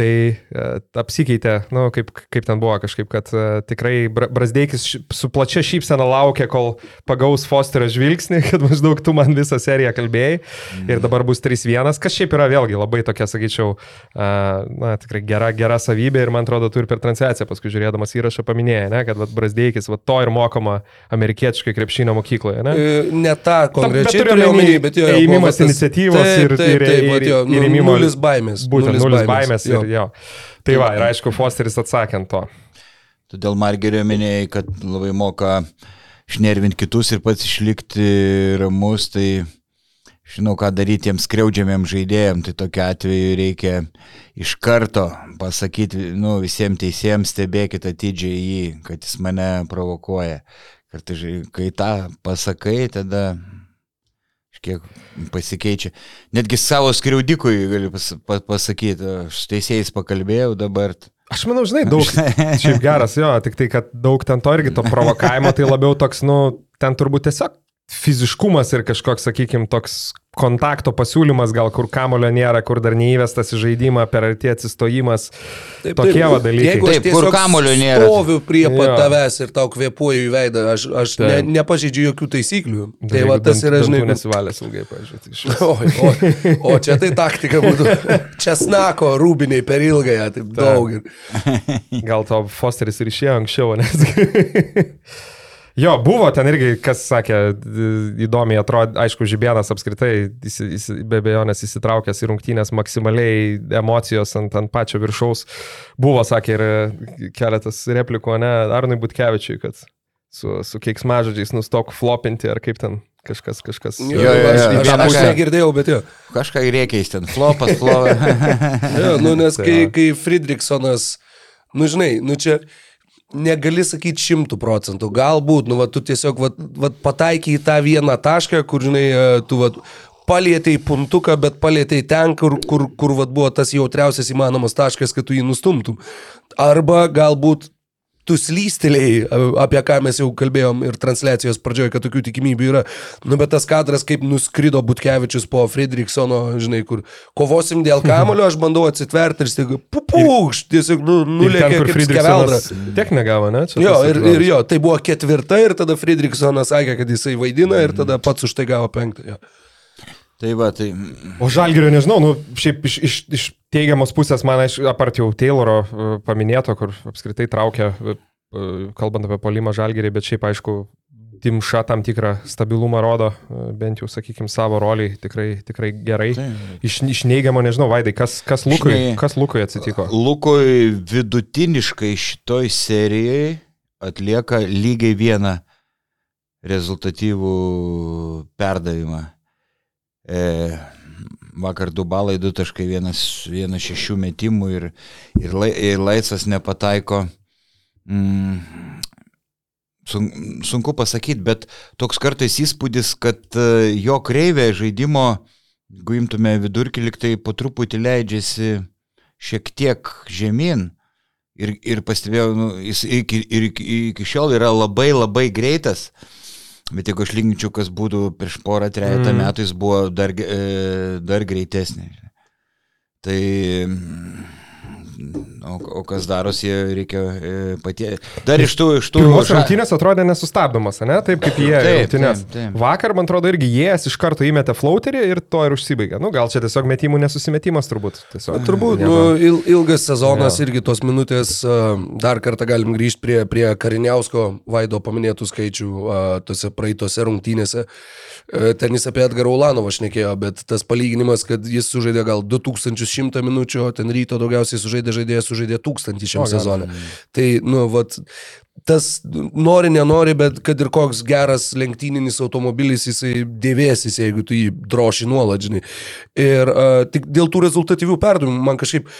tai e, apsikeitė, nu, kaip, kaip ten buvo kažkaip, kad e, tikrai Bra- Brasdeikis ši- su plačia šypsena laukia, kol pagaus Fosterio žvilgsnį, kad maždaug tu man visą seriją kalbėjai mm. ir dabar bus 3-1, kas šiaip yra vėlgi labai tokia, sakyčiau, na, tikrai gera, gera savybė ir man atrodo, tu ir per transliaciją paskui žiūrėdamas įrašą paminėjai, ne, kad vat, Brasdeikis, va, to ir mokoma amerikietiškai krepšinio mokykloje, ne? E, Ne tą konkrečiai turiu omeny bet jo. jo, tas- iniciatyvos taip, ir- taip, ir- taip, ir- vat jo, ir nu, ėmimo- Nulis baimės. Būtent nulis baimės jo. ir jo. Tai va, ir aišku, Fosteris atsakant to. Todėl Margerio minėjai, kad labai moka šnervinti kitus ir pats išlikti ramus, tai žinau, ką daryti tiems skriaudžiamiem žaidėjim, tai tokiu atveju reikia iš karto pasakyti, nu, visiems teisėjams stebėkit atidžiai jį, kad jis mane provokuoja. Kartais, kai tą pasakai, tada kiek pasikeičia. Netgi savo skriaudikui gali pas, pa, pasakyti, aš teisėjais pakalbėjau dabar. Aš manau, žinai, daug. Šiaip geras, jo, tik tai, kad daug ten to irgi to provokavimo, tai labiau toks, nu, ten turbūt tiesiog fiziškumas ir kažkoks, sakykime, toks kontakto pasiūlymas, gal kur kamulio nėra, kur dar neįvestas į žaidimą, per arti atsistojimas. Taip, Tokie taip. va dalykai. Jeigu aš Taip, kur kamuolio nėra. Stoviu prie pat tavęs ir tau kvepuoju į veidą, aš, aš ne, Taip. nepažeidžiu jokių taisyklių. Dar Tai va tas yra, žinai, Nesivalęs ilgai, pažiūrėjau. O, o, o čia tai taktika būtų. Česnako rūbiniai per ilgąją, taip daug. Ir... Gal to Fosteris ir išėjo anksčiau, nes. Jo, buvo ten irgi, kas sakė, įdomiai atrodo, aišku, Žibėnas apskritai, jis, jis, be abejonės įsitraukęs į rungtynės maksimaliai emocijos ant, ant pačio viršaus. Buvo, sakė, ir keletas replikų, ne, Arnui Butkevičiui, kad su, su keiksmažodžiais nustok flopinti, ar kaip ten kažkas, kažkas. Jo, Jo, jo, aš, jo. aš, aš negirdėjau, bet jo. Kažką reikia ten, flopas, flopas. jo nu, nes Tai kai, kai Friedrichsonas, nu žinai, nu čia negali sakyti šimtų procentų, galbūt, nu va, tu tiesiog va, va, pataikai į tą vieną tašką, kur, žinai, e, tu va, palėtėjai puntuką, bet palėtėjai ten, kur, kur, kur va, buvo tas jautriausias įmanomas taškas, kad tu jį nustumtum. Arba galbūt tu slystelėjai, apie ką mes jau kalbėjom ir transliacijos pradžioje, kad tokių tikimybių yra. Nu, bet tas kadras, kaip nuskrido Butkevičius po Fredriksono, žinai, kur kovosim dėl kamulio, aš bandau atsitverti ir staiga, pupūkš, tiesiog nu, nulėkė kaip skeveldra. Tiek negavo, ne? Čia Jo, ir, ir jo, tai buvo ketvirta ir tada Fredriksonas sakė, kad jisai vaidina ir tada pats už tai gavo penktą. Jo. Tai va, tai... O Žalgirio nežinau, nu, šiaip iš, iš, iš teigiamos pusės man, aišku, apart jau Tayloro e, paminėto, kur apskritai traukia, e, e, kalbant apie polimą Žalgirį, bet šiaip aišku, Timša tam tikrą stabilumą rodo, bent jau, sakykime, savo roliai tikrai, tikrai gerai. Tai, Iš, iš neigiamo nežinau, Vaidai, kas, kas, Lukui, Žinai- kas Lukui atsitiko? Lukui vidutiniškai šitoj serijai atlieka lygiai vieną rezultatyvų perdavimą. E, vakar du balai, du taškai, vienas, vienas šešių metimų ir, ir, lai, ir laisvas nepataiko. Mm, sun, sunku pasakyti, bet toks kartais įspūdis, kad e, jo kreivė žaidimo, jeigu imtume vidurkį, liktai po truputį leidžiasi šiek tiek žemyn. Ir, ir pastebėjau, nu, jis iki, ir iki, iki šiol yra labai labai greitas. Bet jeigu aš lyginčiau, kas būtų prieš porą, trejata Mm. metų, jis buvo dar, e, dar greitesnis. Tai, o, o kas darosi, reikia e, patie. Dar iš tų, iš tų... Pirmos rungtynės atrodė nesustabdomas, ne? Taip kaip jie Taip, rungtynės. taip, taip. Vakar, man atrodo, irgi jiejas iš karto įmetė flauterį ir to ir užsibaigė. Nu, gal čia tiesiog metimų nesusimetimas turbūt. Tiesiog, Turbūt, nu, il, ilgas sezonas Jo. irgi tos minutės, a, dar kartą galim grįžti prie, prie Kariniausko Vaido paminėtų skaičių a, tose praeitose rungtynėse. E, Ten jis apie Edgarą Ulanovą šnekėjo, bet tas palyginimas, kad jis sužaidė gal 2100 minučių, o ten ryto daugiausiai sužaidė žaidėjas, sužaidė 1000 šiam sezonui. Tai, nu, vat, tas nori, nenori, bet kad ir koks geras lenktyninis automobilis, jisai dėvėsis, jeigu tu jį droši nuolat, žinai. Ir uh, tik dėl tų rezultatyvių perdavimų man kažkaip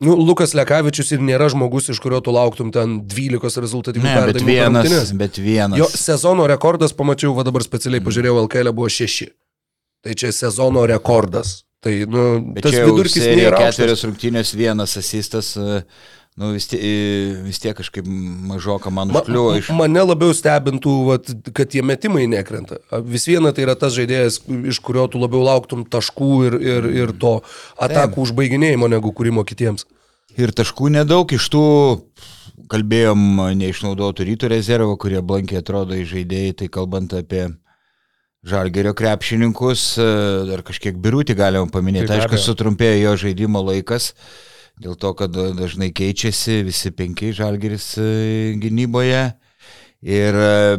Nu, Lukas Lekavičius ir nėra žmogus, iš kurio tu lauktum ten 12 rezultatyvių bet perdavimų. per vienas, rungtynes. bet vienas. Jo sezono rekordas, pamačiau, va dabar specialiai pažiūrėjau, LKL buvo 6. Tai čia sezono rekordas. Tai, nu, Bet tas vidurkis nėra ketverios rungtynės, vienas asistas, e, nu, vis, tie, vis tiek kažkaip mažoka man Ma, užkliuvo iš... mane labiau stebintų, vat, kad tie metimai nekrenta. Vis viena tai yra tas žaidėjas, iš kurio tu labiau lauktum taškų ir, ir, ir to atakų užbaiginėjimo negu kūrimo kitiems. Ir taškų nedaug iš tų, kalbėjom, neišnaudotų rytų rezervo, kurie blankiai atrodo į žaidėjai, tai kalbant apie Žalgerio krepšininkus, e, dar kažkiek birūti galima paminėti. Tai Aišku, sutrumpėjo jo žaidimo laikas, dėl to, kad dažnai keičiasi visi penki Žalgeris e, gynyboje. Ir e,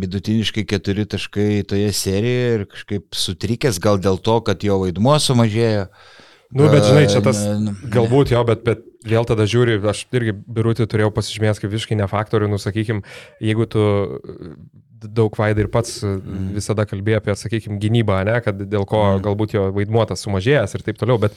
vidutiniškai keturi taškai toje serijoje ir kažkaip sutrikęs, gal dėl to, kad jo vaidmuo sumažėjo. Nu, bet žinai, čia tas galbūt jo, bet, bet vėl tada žiūri, aš irgi birutį turėjau pasižymėjęs kaip visiškai ne faktorių, nu, sakykim, jeigu tu daug vaidai ir pats mm. visada kalbėjai apie, sakykim, gynybą, ne, kad dėl ko mm. galbūt jo vaidmuotas sumažėjęs ir taip toliau, bet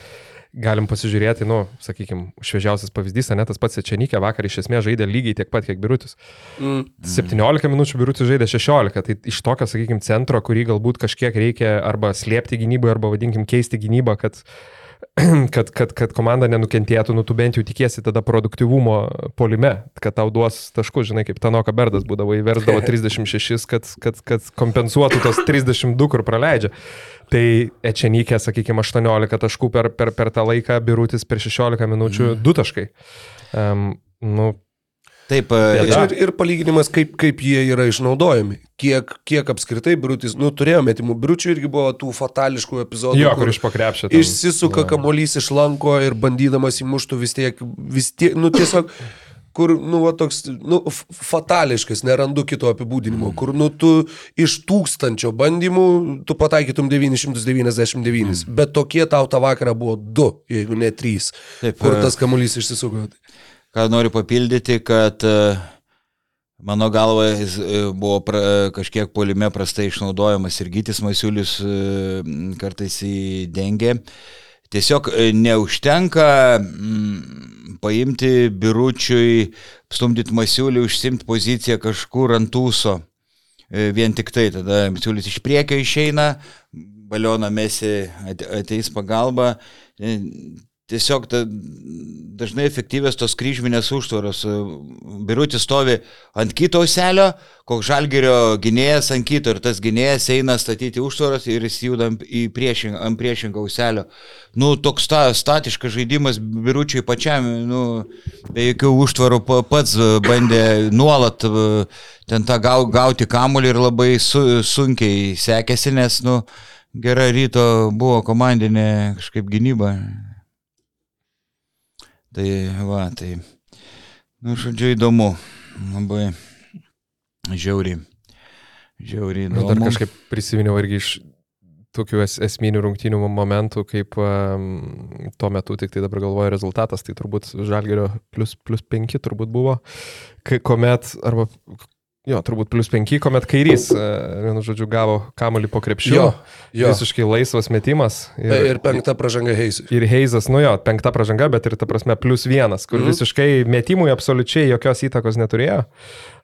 galim pasižiūrėti, nu, sakykim, šviežiausias pavyzdys, ne, tas pats Čenikė vakar iš esmės žaidė lygiai tiek pat, kiek birutis. Mm. 17 minučių birutis žaidė 16, tai iš tokio, sakykim, centro, kurį galbūt kažkiek reikia arba slėpti gynyboje, arba vadinkim keisti gynybą, kad kad, kad, kad komanda nenukentėtų, nu tu bent jau tikiesi tada produktivumo polime, kad tau duos taškus, žinai, kaip Tanoka Berdas būdavo, įversdavo 36, kad, kad, kad kompensuotų tos 32, kur praleidžia. Tai Ečenykė, sakykime, 18 taškų per, per, per tą laiką, Birutis per 16 minučių 2 taškai. Um, nu, Taip, e, Čia ir, ir palyginimas, kaip, kaip jie yra išnaudojami. Kiek, kiek apskritai Brutis, nu, turėjo metimų. Bručių irgi buvo tų fatališkų epizodų. jo, kur kur iš pakrepšio. Išsisuka kamuolys iš lanko ir bandydamas įmuštų vis tiek, vis tiek, nu tiesiog, kur, nu, va, toks, nu, fatališkas, nerandu kito apibūdinimo, kur, nu, tu iš tūkstančio bandymų, tu pataikytum 999, bet tokie tau tą vakarą buvo du, jeigu ne trys, Taip, kur e, tas kamuolys išsisuko. Ką noriu papildyti, kad e, mano galva jis e, buvo pra, kažkiek polime prastai išnaudojamas ir Gytis Masiulis e, kartais įdengė. Tiesiog neužtenka mm, paimti biručiui, stumdyti Masiulį, užsimti poziciją kažkur ant tūso. E, Vien tik tai, tada Masiulis iš priekio išeina, balioną mesi ate- ateis pagalba. E, tiesiog ta, dažnai efektyvės tos kryžminės užtvaros. Birutis stovi ant kito auselio, koks žalgerio gynėjas ant kito ir tas gynėjas eina statyti užtvaras ir jis juda į priešing, ant priešingą auselio. Nu, toks ta, statiškas žaidimas biručiai pačiam, nu, be jokių užtvarų pats bandė nuolat ten tą gauti kamuolį ir labai su, sunkiai sekėsi, nes, nu, gera ryto buvo komandinė kažkaip gynyba. Tai va, tai, nu, žodžiu, įdomu, labai žiauriai, žiauriai įdomu. Dar kažkaip prisiminiau irgi iš tokių es, esminių rungtynių momentų, kaip um, tuo metu, tik tai dabar galvoju rezultatas, tai turbūt Žalgerio plus, plus 5 turbūt buvo, kai kuomet, arba Jo, turbūt plus 5, kuomet kairys, e, vienu žodžiu, gavo kamuolį po krepšiu. Jo, jo. Visiškai laisvas metimas. Ir, ir penkta pražanga Heizui. Ir Heizas, nu jo, penkta pražanga, bet ir ta prasme plus vienas, kur mhm. visiškai metimui absoliučiai jokios įtakos neturėjo.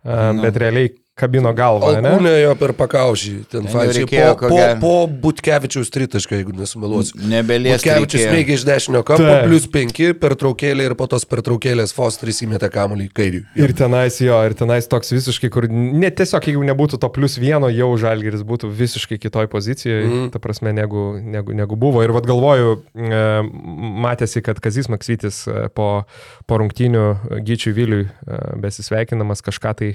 Nu. Bet realiai kabino galvą. Alkūnė jo per pakaušį. Ten fačiai. Po, po, po Butkevičiaus tritašką, jeigu nesumeluosiu. Nebelies. Butkevičius smėgė iš dešinio kampo, plus penki per traukėlę ir po tos per traukėlės Fosteris įmetė kamuolį kairių. Ir tenais jo, ir tenais toks visiškai, kur net tiesiog, jeigu nebūtų to plus vieno, jau Žalgeris būtų visiškai kitoj pozicijoje, mm. ta prasme, negu, negu, negu buvo. Ir vad galvoju, e, matėsi, kad Kazis Maksytis e, po, po rungtynių Gyčiui Viliui e, besisveikinamas kažką tai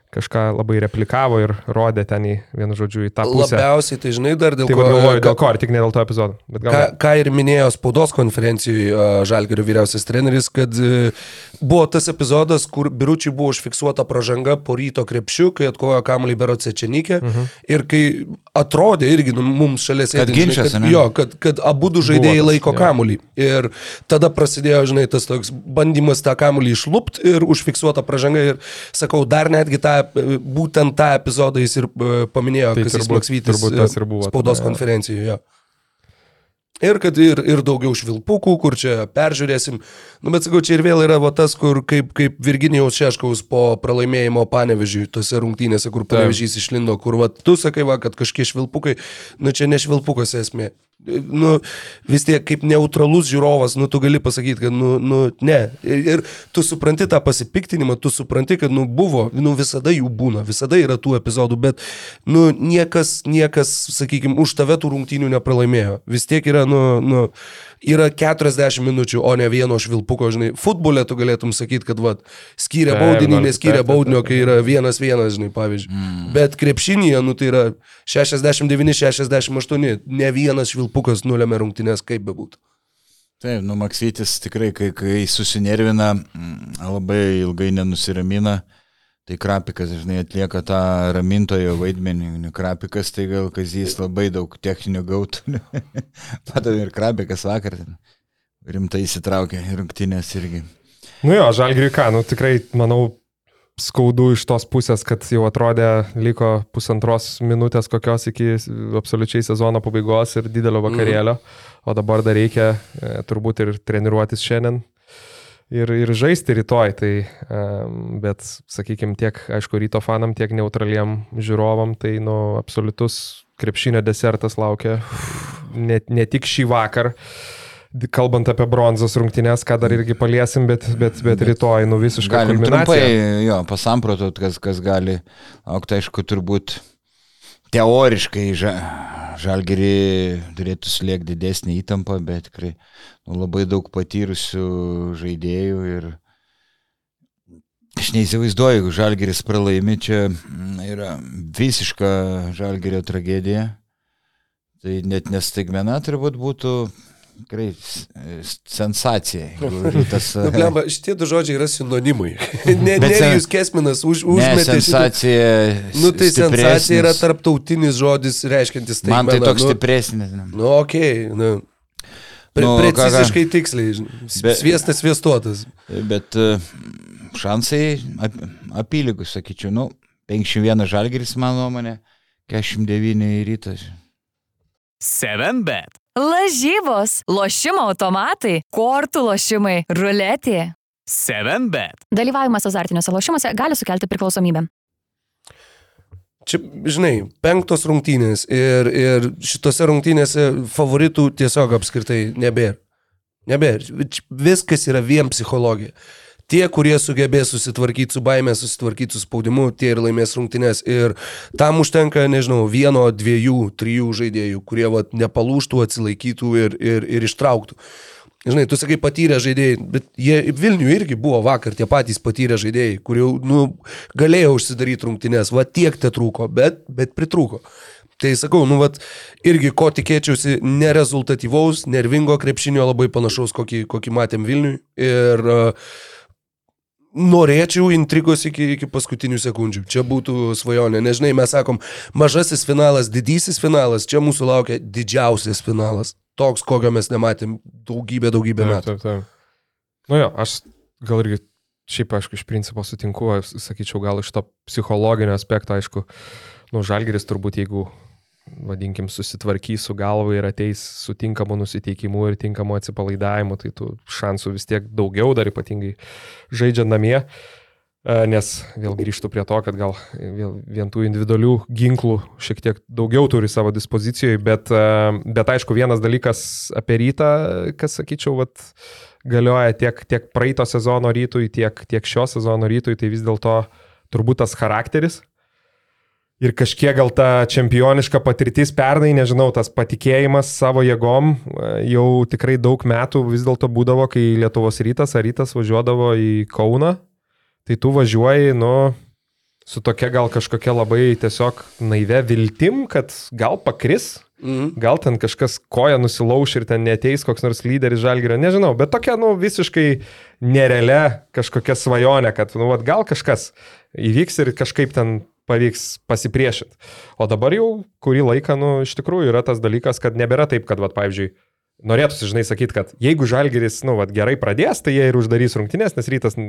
kažką labai replikavo ir rodė ten į, vienu žodžiu, į tą pusę. Labiausiai, tai žinai, dar dėl tai ko. Galvoju, dėl ko, ar tik ne dėl to epizodo. Gal... Ką, ką ir minėjo spaudos konferencijoje Žalgerio vyriausias treneris, kad e, buvo tas epizodas, kur biručiai buvo užfiksuota pražanga po ryto krepšių, kai atkojo kamuolį Berotse Čenikė. Uh mhm. -huh. Ir kai atrodė irgi nu, mums šalia sėdint, kad ginčias, žinai, kad, jo, kad, kad abu du žaidėjai Buotas, laiko jo. kamuolį. Ir tada prasidėjo, žinai, tas toks bandymas tą kamuolį išlupt ir užfiksuota pražanga. Ir sakau, dar netgi tą būtent tą epizodą jis ir e, paminėjo, tai kas jis Maksvytis turbūt buvo. Spaudos konferencijoje. Ir kad ir, ir daugiau švilpukų, kur čia peržiūrėsim. Nu, bet sakau, čia ir vėl yra va, tas, kur kaip, kaip Virginijaus Šeškaus po pralaimėjimo panevežiui, tose rungtynėse, kur panevežys išlindo, kur va, tu sakai, va, kad kažkiek švilpukai, nu čia ne švilpukas esmė nu, vis tiek kaip neutralus žiūrovas, nu, tu gali pasakyti, kad, nu, nu ne. Ir, ir tu supranti tą pasipiktinimą, tu supranti, kad, nu, buvo, nu, visada jų būna, visada yra tų epizodų, bet, nu, niekas, niekas, sakykime, už tave tų rungtynių nepralaimėjo. Vis tiek yra, nu, nu, yra 40 minučių, o ne vieno švilpuko, žinai. Futbole tu galėtum sakyti, kad, va, skyrė baudinį, neskyrė baudinio, kai yra vienas vienas, žinai, pavyzdžiui. Mm. Bet krepšinėje, nu, tai yra 69-68, ne vienas švilpukas nulėmė rungtynės, kaip bebūtų. Taip, nu Maksytis tikrai, kai, kai susinervina, mm, labai ilgai nenusiramina. Tai Krapikas dažnai atlieka tą ramintojo vaidmenį. Krapikas tai gal Kazys labai daug techninių gautų. Padavė ir Krapikas vakar rimtai įsitraukė rungtynės irgi. Nu jo, Žalgiriui ką, nu tikrai, manau, skaudu iš tos pusės, kad jau atrodė, liko pusantros minutės kokios iki absoliučiai sezono pabaigos ir didelio vakarėlio, mm. o dabar dar reikia e, turbūt ir treniruotis šiandien ir, ir žaisti rytoj. Tai, bet, sakykime, tiek, aišku, ryto fanam, tiek neutraliem žiūrovam, tai, nu, absoliutus krepšinio desertas laukia ne, ne tik šį vakar. Kalbant apie bronzos rungtynės, ką dar irgi paliesim, bet, bet, bet rytoj, nu visiškai. Galim trumpai, jo, pasamprotot, kas, kas gali aukti, aišku, turbūt teoriškai ža, žalgerį turėtų slėgti didesnį įtampą, bet tikrai nu, labai daug patyrusių žaidėjų ir aš neįsivaizduoju, jeigu žalgeris pralaimi, čia yra visiška žalgerio tragedija. Tai net nestaigmena turbūt būtų tikrai sensacija. Tas, nu, blemba, šitie du žodžiai yra sinonimai. ne, ne sen... jūs kesminas už, užmetė. Sensacija. Šitą... Nu, tai sensacija yra tarptautinis žodis, reiškintis tai. Man tai toks nu, stipresnis. Nu, okei. Okay, nu. Pre, nu, preciziškai ką, tiksliai. Be, sviestas sviestuotas. Bet e, šansai ap, apylygus, sakyčiau. Nu, 51 žalgeris, mano nuomonė, 49 rytas. 7 bet. Lažybos, lošimo automatai, kortų lošimai, ruletė. 7 bet. Dalyvavimas azartiniuose lošimuose gali sukelti priklausomybę. Čia, žinai, penktos rungtynės ir, ir šitose rungtynėse favoritų tiesiog apskritai nebėra. Nebėra. Viskas yra vien psichologija. Tie, kurie sugebės susitvarkyti su baime, susitvarkyti su spaudimu, tie ir laimės rungtynės. Ir tam užtenka, nežinau, vieno, dviejų, trijų žaidėjų, kurie vat, nepalūštų, atsilaikytų ir, ir, ir ištrauktų. Žinai, tu sakai patyrę žaidėjai, bet jie Vilnių irgi buvo vakar tie patys patyrę žaidėjai, kurie nu, galėjo užsidaryti rungtynės, va tiek te trūko, bet, bet pritrūko. Tai sakau, nu, vat, irgi ko tikėčiausi nerezultatyvaus, nervingo krepšinio labai panašaus, kokį, kokį matėm Vilniui. Ir uh, norėčiau intrigos iki, iki paskutinių sekundžių. Čia būtų svajonė. Nežinai, mes sakom, mažasis finalas, didysis finalas, čia mūsų laukia didžiausias finalas. Toks, kokio mes nematėm daugybę, daugybę metų. Taip, taip, taip. Nu jo, aš gal irgi šiaip, aišku, iš principo sutinku, sakyčiau, gal iš to psichologinio aspekto, aišku, nu, žalgeris turbūt, jeigu vadinkim, susitvarkys su galva ir ateis su tinkamu nusiteikimu ir tinkamu atsipalaidavimu, tai tų šansų vis tiek daugiau, dar ypatingai žaidžiant namie. E, nes vėl grįžtų prie to, kad gal vien tų individualių ginklų šiek tiek daugiau turi savo dispozicijoje, bet, e, bet aišku, vienas dalykas apie rytą, kas sakyčiau, vat, galioja tiek, tiek praeito sezono rytui, tiek, tiek šio sezono rytui, tai vis dėlto turbūt tas charakteris, ir kažkiek gal ta čempioniška patirtis pernai, nežinau, tas patikėjimas savo jėgom e, jau tikrai daug metų vis dėlto būdavo, kai Lietuvos rytas ar rytas važiuodavo į Kauną, tai tu važiuoji, nu, su tokia gal kažkokia labai tiesiog naive viltim, kad gal pakris, Mhm. Gal ten kažkas koja nusilauš ir ten neteis koks nors lyderis žalgerio, nežinau, bet tokia, nu, visiškai nerealia kažkokia svajonė, kad, nu, vat, gal kažkas įvyks ir kažkaip ten pavyks pasipriešinti. O dabar jau kurį laiką, nu, iš tikrųjų yra tas dalykas, kad nebėra taip, kad, va, pavyzdžiui, norėtųsi, žinai, sakyti, kad jeigu žalgeris, nu, va, gerai pradės, tai jie ir uždarys rungtynės, nes rytas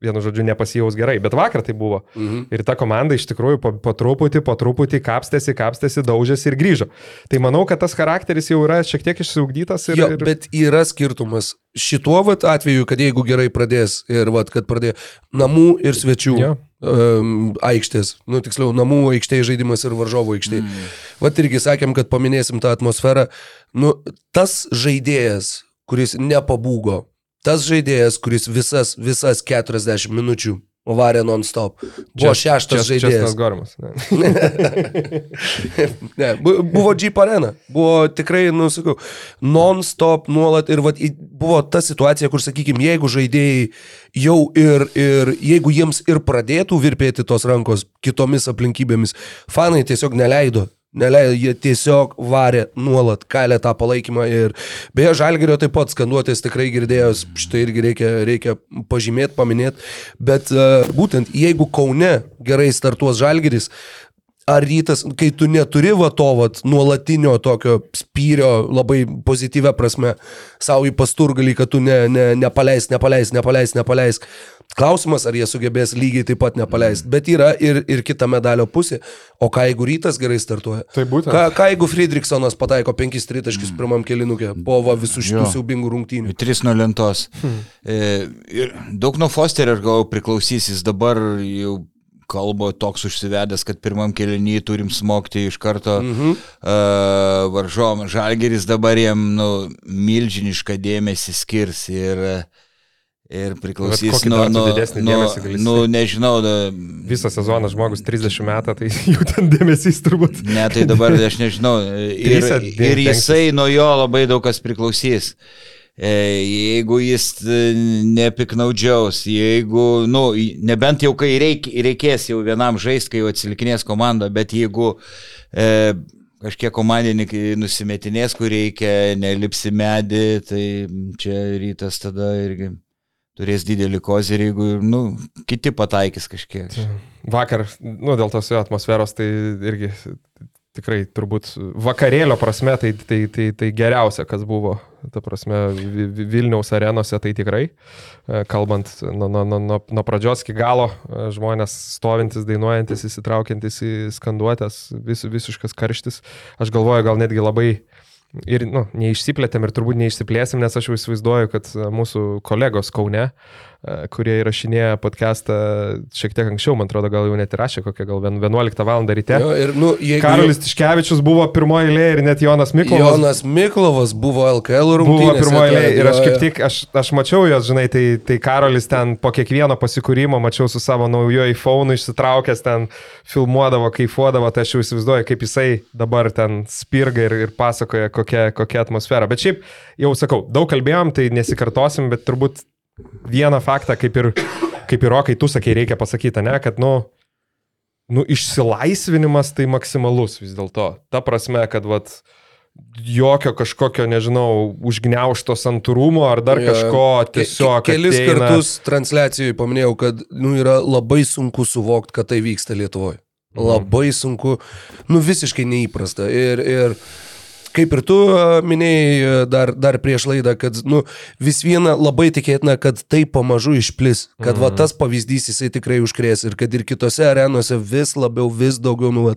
vienu žodžiu, nepasijaus gerai, bet vakar tai buvo. Mhm. Ir ta komanda iš tikrųjų po, po truputį, po truputį kapstėsi, kapstėsi, daužėsi ir grįžo. Tai manau, kad tas charakteris jau yra šiek tiek išsiugdytas. Ir, jo, ir... Bet yra skirtumas. Šituo vat, atveju, kad jeigu gerai pradės ir vat, kad pradėjo namų ir svečių. Jo. Um, aikštės, nu tiksliau, namų aikštėje žaidimas ir varžovo aikštėje. Mm. Vat irgi sakėm, kad paminėsim tą atmosferą. Nu, tas žaidėjas, kuris nepabūgo, tas žaidėjas, kuris visas, visas 40 minučių varė non-stop. Buvo čia, šeštas čia, žaidėjas. Gormas. Ne. ne, buvo Jeep Arena. Buvo tikrai, nusakau, non-stop nuolat ir vat, buvo ta situacija, kur, sakykime, jeigu žaidėjai jau ir, ir jeigu jiems ir pradėtų virpėti tos rankos kitomis aplinkybėmis, fanai tiesiog neleido. Neleido, jie tiesiog varė nuolat, kalė tą palaikymą ir beje, Žalgerio taip pat skanduotės tikrai girdėjos, štai irgi reikia, reikia pažymėti, paminėti, bet uh, būtent jeigu Kaune gerai startuos Žalgeris, ar rytas, kai tu neturi va to vat, nuolatinio tokio spyrio labai pozityvę prasme, savo į pasturgalį, kad tu ne, ne, nepaleis, nepaleis, nepaleis, nepaleis. Klausimas, ar jie sugebės lygiai taip pat nepaleisti. Bet yra ir, ir kita medalio pusė. O ką jeigu rytas gerai startuoja? Tai būtent. Ką, ką jeigu Friedrichsonas pataiko 5 tritaškius mm. pirmam kelinukė po va, visų šitų siaubingų rungtynių? 3 nuo lentos. Hmm. E, ir daug nuo Fosterio, aš galvoju, priklausys, jis dabar jau kalbo toks užsivedęs, kad pirmam kelinį turim smogti iš karto mhm. uh, varžovom. Žalgeris dabar jiem nu, milžinišką dėmesį skirs ir uh, Ir priklausys nuo, nuo, nuo, nu, nežinau. Da... Visą sezoną žmogus 30 metų, tai jau ten dėmesys turbūt. Ne, tai dabar aš nežinau. Ir, ir jisai nuo jo labai daug kas priklausys. E, jeigu jis e, nepiknaudžiaus, jeigu, nu, nebent jau kai reik, reikės jau vienam žaisti, kai jau atsilikinės komanda, bet jeigu e, kažkiek komandininkai nusimetinės, kur reikia, nelipsi medį, tai čia rytas tada irgi turės didelį kozerį, jeigu, nu, kiti pataikys kažkiek. Vakar, nu, dėl tos atmosferos, tai irgi tikrai turbūt vakarėlio prasme tai, tai, tai, tai geriausia, kas buvo. Ta prasme, Vilniaus arenose tai tikrai, e, kalbant nuo, nuo, nuo, nuo pradžios iki galo, e, žmonės stovintis, dainuojantis, įsitraukiantis į skanduotės, vis, visiškas karštis. Aš galvoju, gal netgi labai ir nu, neišsiplėtėm ir turbūt neišsiplėsim, nes aš jau įsivaizduoju, kad mūsų kolegos Kaune uh, E, kurie įrašinėja podcastą šiek tiek anksčiau, man atrodo, gal jau net įrašė kokią gal 11 val. ryte. Jo, ir, nu, jeigu... Karolis Tiškevičius buvo pirmoji eilė ir net Jonas Miklovas. Jonas Miklovas buvo LKL rungtynėse. Buvo pirmoji eilė ir aš kaip tik, aš, aš mačiau jos, žinai, tai, tai Karolis ten po kiekvieno pasikūrimo mačiau su savo naujo iPhone išsitraukęs ten filmuodavo, kaifuodavo, tai aš jau įsivaizduoju, kaip jisai dabar ten spirga ir, ir pasakoja, kokia, kokia atmosfera. Bet šiaip, jau sakau, daug kalbėjom, tai nesikartosim, bet turbūt vieną faktą, kaip ir, kaip ir Rokai, tu sakei, reikia pasakyti, ne, kad, nu, nu, išsilaisvinimas tai maksimalus vis dėlto. Ta prasme, kad, vat, jokio kažkokio, nežinau, užgneušto santūrumo ar dar ja, kažko tiesiog. Ke kelis ateina... kartus transliacijoje paminėjau, kad nu, yra labai sunku suvokti, kad tai vyksta Lietuvoje. Mhm. Labai sunku, nu visiškai neįprasta. Ir, ir kaip ir tu minėjai dar, dar prieš laidą, kad nu, vis viena labai tikėtina, kad tai pamažu išplis, kad mm. va, mhm. tas pavyzdys jisai tikrai užkrės ir kad ir kitose arenose vis labiau, vis daugiau nu, va,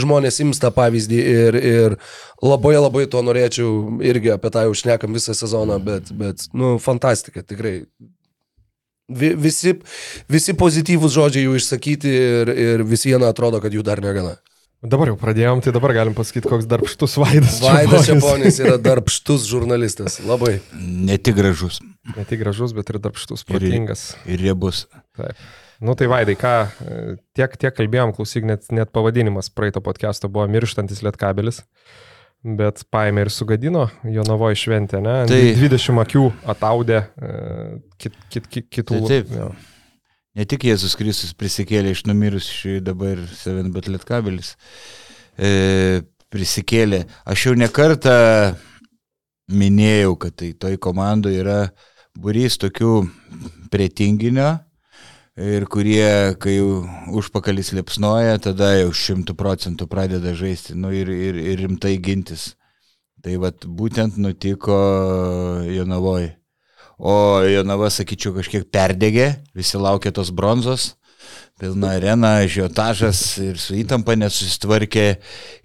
žmonės ims tą pavyzdį ir, ir labai labai to norėčiau irgi apie tą jau šnekam visą sezoną, bet, bet nu, fantastika, tikrai. Visi, visi pozityvūs žodžiai jau išsakyti ir, ir vis viena atrodo, kad jų dar negana. Dabar jau pradėjom, tai dabar galim pasakyti, koks darbštus Vaidas. Vaidas Čiaponis yra darbštus žurnalistas, labai. Ne tik gražus. Ne tik gražus, bet ir darbštus, protingas. Ir, ir riebus. Taip. Nu tai Vaidai, ką, tiek, tiek kalbėjom, klausyk, net, net pavadinimas praeito podcast'o buvo Mirštantis Lietkabelis, bet paėmė ir sugadino Jonavoje šventę, ne? Tai 20 akių ataudė e, kit, kit, kit, kitų. Tai taip. Ne tik Jėzus Kristus prisikėlė iš numirusių, dabar Seven Bet Lietkabelis e, prisikėlė. Aš jau nekartą minėjau, kad tai toj komandoje yra burys tokių prie tinginio ir kurie, kai užpakalis liepsnoja, tada jau šimtų procentų pradeda žaisti nu, ir, ir, ir rimtai gintis. Tai vad būtent nutiko Jonavoje. O Jonava, sakyčiau, kažkiek perdegė, visi laukia tos bronzos, pilna arena, žiotažas ir su įtampa nesusitvarkė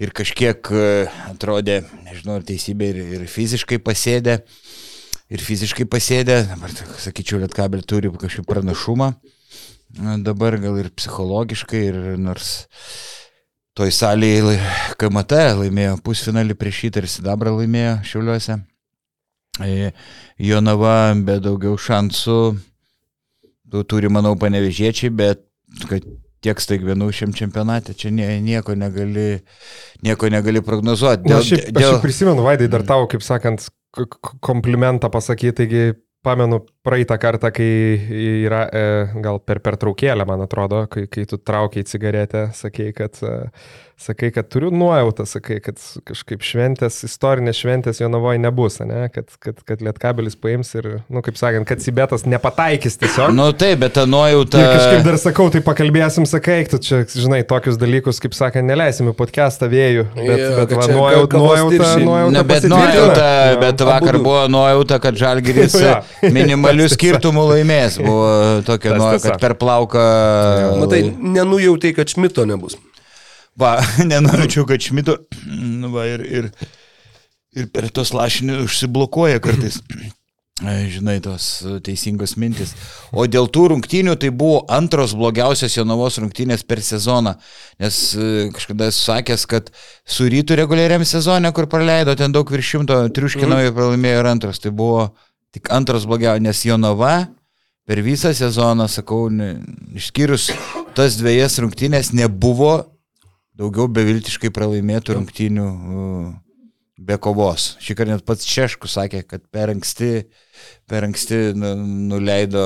ir kažkiek e, atrodė, nežinau, ar teisybė ir, ir fiziškai pasėdė. Ir fiziškai pasėdė, dabar, sakyčiau, Lietkabel turi kažkokį pranašumą, dabar gal ir psichologiškai, ir nors toj salėje KMT laimėjo pusfinalį prieš šitą ir Sidabrą laimėjo Šiauliuose. E, Jonava be daugiau šansų turi, manau, panevežėčiai, bet kad tiek staigmenų šiam čempionate, čia nie, nieko, negali, nieko negali prognozuoti. Dėl, Na, šiaip, dėl... Aš prisimenu, Vaidai, dar tau, kaip sakant, komplimentą pasakyti, taigi pamenu praeitą kartą, kai yra, e, gal per pertraukėlę, man atrodo, kai, kai tu traukiai cigaretę, sakei, kad e, sakai, kad turiu nuojautą, sakai, kad kažkaip šventės, istorinės šventės Jonavoje nebus, ne? kad, kad, kad Lietkabelis paims ir, na, nu, kaip sakant, kad Sibetas nepataikys tiesiog. Na nu, taip, bet ta nuojauta. Ir kažkaip dar sakau, tai pakalbėsim, sakai, tu čia, žinai, tokius dalykus, kaip sakant, neleisim į podcastą vėjų. Bet, jo, bet va, nuojauta, nuojauta, nuojauta. Na, bet nuojauta, bet vakar buvo nuojauta, kad Žalgiris minimalių skirtumų laimės. Buvo tokia nuojauta, kad per plauką. Matai, nenujautai, kad Šmito nebus. Va, nenorėčiau, kad Šmito, va, ir, ir, ir per tos lašinius užsiblokuoja kartais. Žinai, tos teisingos mintis. O dėl tų rungtynių tai buvo antros blogiausios Jonavos rungtynės per sezoną. Nes e, kažkada esu sakęs, kad su rytų reguliariam sezonė, kur praleido ten daug virš šimto, triuškinoje mm. pralaimėjo ir antras. Tai buvo tik antros blogiausios, nes Jonava per visą sezoną, sakau, išskyrus tas dviejas rungtynės, nebuvo daugiau beviltiškai pralaimėtų rungtynių be kovos. Šį kartą net pats Češkus sakė, kad per anksti, per anksti nu, nuleido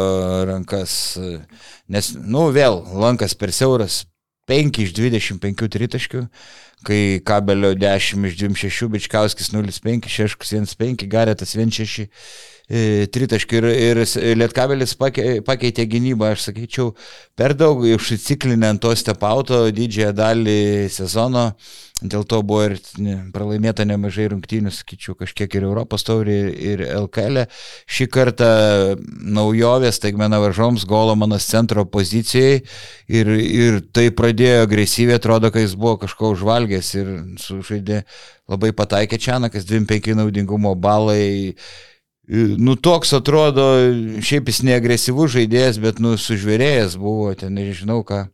rankas, nes, nu, vėl lankas per siauras, 5 iš 25 tritaškių, kai kabelio 10 iš 26, Bičkauskis 0,5, Šeškus 1,5, Garetas 1,6 E, tritaškių ir, ir Lietkabelis pakeitė gynybą, aš sakyčiau, per daug užsiciklinę ant to stepauto didžiąją dalį sezono, dėl to buvo ir pralaimėta nemažai rungtynių, sakyčiau, kažkiek ir Europos taurį, ir LKL. E. Šį kartą naujovės, taigmena varžoms, Golomanas centro pozicijai ir, ir tai pradėjo agresyviai, atrodo, kad jis buvo kažko užvalgęs ir sužaidė labai pataikė Čianakas, 25 naudingumo balai. Nu, toks atrodo, šiaip jis neagresyvus žaidėjas, bet, nu, sužvėrėjęs buvo, ten nežinau ką.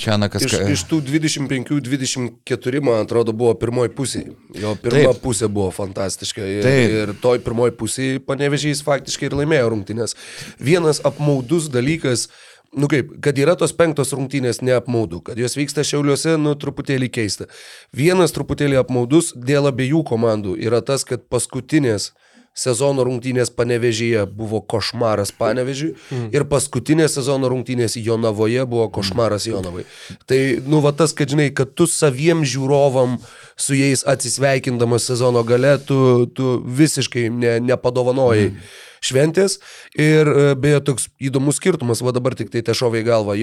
Čianakas. Iš, iš tų 25-24, man atrodo, buvo pirmoji pusė. Jo pirma Taip. pusė buvo fantastiška. Ir, Taip. ir toj pirmoji pusė panevežys faktiškai ir laimėjo rungtynės. Vienas apmaudus dalykas, nu kaip, kad yra tos penktos rungtynės neapmaudu, kad jos vyksta šiauliuose, nu truputėlį keista. Vienas truputėlį apmaudus dėl abiejų komandų yra tas, kad paskutinės sezono rungtynės Panevežyje buvo košmaras Panevežiui mm. ir paskutinės sezono rungtynės Jonavoje buvo košmaras Jonavai. Tai, nu, va tas, kad žinai, kad tu saviem žiūrovam su jais atsisveikindamas sezono gale, tu, tu visiškai ne, nepadovanojai. Mm šventės ir e, beje toks įdomus skirtumas, va dabar tik tai te šovė į galvą.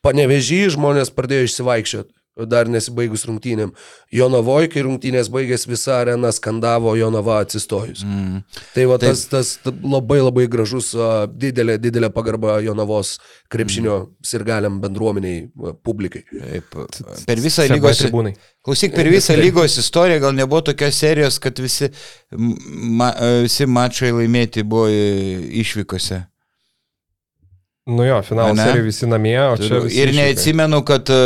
Panevežį žmonės pradėjo išsivaikščioti dar nesibaigus rungtynėm. Jonavoje, kai rungtynės baigės, visa arena skandavo Jonava atsistojus. Mm. Tai va tas, tas labai labai gražus, didelė, didelė pagarba Jonavos krepšinio mm. sirgaliam bendruomeniai, publikai. Taip, per visą lygos... Klausyk, per visą lygos istoriją gal nebuvo tokios serijos, kad visi, ma, visi mačai laimėti buvo išvykose. Nu jo, finalo serija visi namie, o čia... Ir neatsimenu, kad e,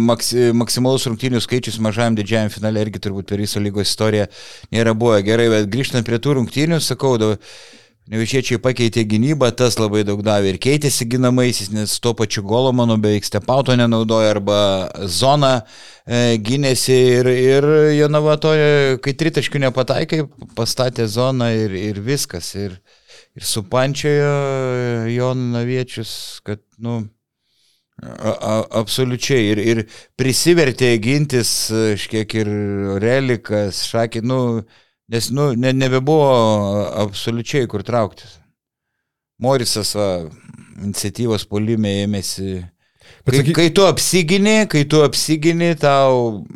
maksi, maksimalus rungtynių skaičius mažajam didžiajam finale irgi turbūt per visą lygos istoriją nėra buvę. Gerai, bet grįžtant prie tų rungtynių, sakau, da, Nevišiečiai pakeitė gynybą, tas labai daug davė ir keitėsi ginamaisiais, nes to pačiu golo mano beveik stepauto nenaudoja arba zona e, gynėsi ir, ir Jonavatoje, kai tritaškių nepataikai, pastatė zoną ir, ir viskas. Ir, ir supančiojo Jonaviečius, kad, nu, a, a, absoliučiai ir, ir prisivertė gintis, šiek ir relikas, šakė, nu, nes, nu, ne, nebebuvo absoliučiai kur trauktis. Morisas va, iniciatyvos polime ėmėsi. Kai, saky... kai tu apsigini, kai tu apsigini, tau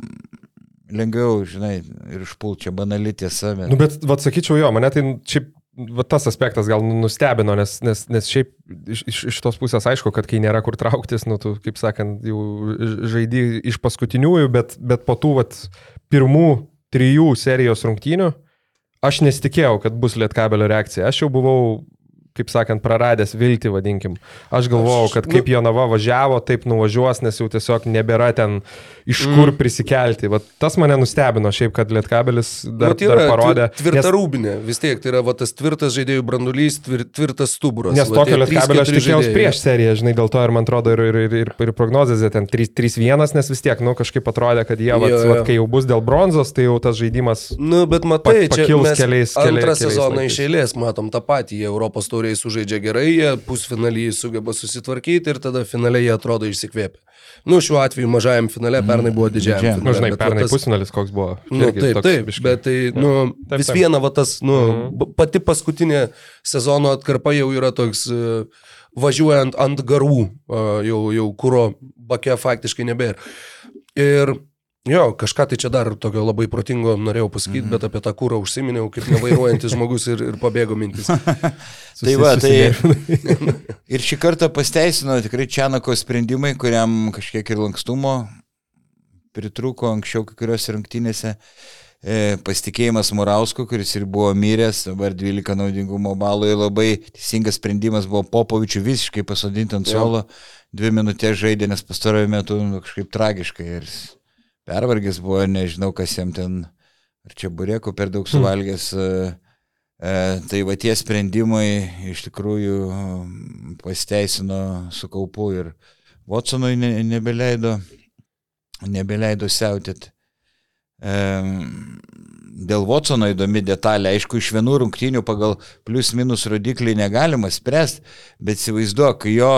lengviau, žinai, ir išpult čia banali tiesa. Bet... Nu, bet, vad sakyčiau, jo, mane tai šiaip va, tas aspektas gal nu, nustebino, nes, nes, nes šiaip iš, iš tos pusės aišku, kad kai nėra kur trauktis, nu, tu, kaip sakant, jau žaidži iš paskutiniųjų, bet, bet po tų vat, pirmų trijų serijos rungtynių aš nesitikėjau, kad bus lietkabelio reakcija. Aš jau buvau kaip sakant, praradęs viltį, vadinkim. Aš galvojau, kad kaip nu, Jonava važiavo, taip nuvažiuos, nes jau tiesiog nebėra ten iš kur mm. prisikelti. Vat tas mane nustebino šiaip, kad Lietkabelis dar, nu, tai dar parodė. Tvirta nes, rūbinė, vis tiek tai yra va, tas tvirtas žaidėjų brandulys, tvir, tvirtas stuburas. Nes va, tokio Lietkabelio aš tikėjausi prieš seriją, žinai, dėl to ir man atrodo ir, ir, ir, ir prognozėse ten 3-1, nes vis tiek, nu, kažkaip atrodė, kad jie, vat, jo, jo. Vat, kai jau bus dėl bronzos, tai jau tas žaidimas. Nu, bet matai, pa, čia keliais, keliais. Antrą sezoną iš eilės matom tą patį, Europos taurė tauriai sužaidžia gerai, jie pusfinalį sugeba susitvarkyti ir tada finaliai jie atrodo išsikvėpę. Nu, šiuo atveju mažajam finale pernai buvo didžiajam. Na, žinai, pernai tas... pusfinalis koks buvo. Nu, taip, taip, biškai. bet tai, nu, taip, vis taip. viena, va tas, nu, mhm. pati paskutinė sezono atkarpa jau yra toks, e, važiuojant ant garų, jau, jau kūro bakė faktiškai nebėra. Ir Jo, kažką tai čia dar tokio labai protingo norėjau pasakyti, mm -hmm. bet apie tą kūrą užsiminiau, kaip nevairuojantis žmogus ir, ir pabėgo mintis. tai va, tai ir šį kartą pasteisino tikrai Čianako sprendimai, kuriam kažkiek ir lankstumo pritruko anksčiau kai kuriuose rungtynėse. E, pasitikėjimas Murausku, kuris ir buvo miręs, dabar 12 naudingumo balų ir labai teisingas sprendimas buvo Popovičių visiškai pasodinti ant suolo, dvi minutės žaidė, nes pastarojo metu nu, kažkaip tragiškai. Ir pervargęs buvo, nežinau, kas jam ten, ar čia burėko per daug suvalgęs. Hmm. E, tai va tie sprendimai iš tikrųjų pasteisino su kaupu ir Watsonui ne, nebeleido, nebeleido siautėti. E, dėl Watsono įdomi detalė, aišku, iš vienų rungtynių pagal plius minus rodiklį negalima spręsti, bet įsivaizduok, jo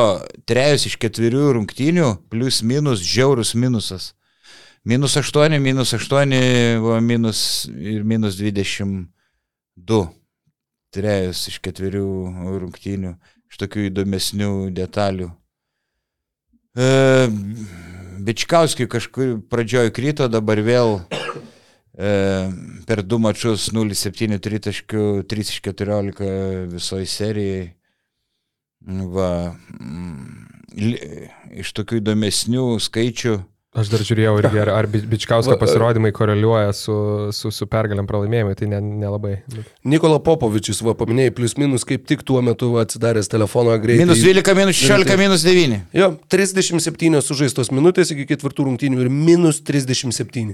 trejus iš ketverių rungtynių plius minus žiaurus minusas. Minus 8, minus 8, buvo minus ir minus 22. Trejus iš ketverių rungtynių, iš tokių įdomesnių detalių. E, Bičkauskiai kažkur pradžioj krito, dabar vėl e, per du mačius 0,7 tritaškių, 3 iš 14 visoji serijai. Va, iš tokių įdomesnių skaičių Aš dar žiūrėjau irgi, ar, ar Bičkausko pasirodymai koreliuoja su, su, su pergaliam pralaimėjimai, tai nelabai. Ne Nikola Popovičius, va, paminėjai, plus minus kaip tik tuo metu atsidaręs telefono greitai. Minus 12, minus 16, minus 9. Jo, 37 sužaistos minutės iki ketvirtų rungtynių ir minus 37.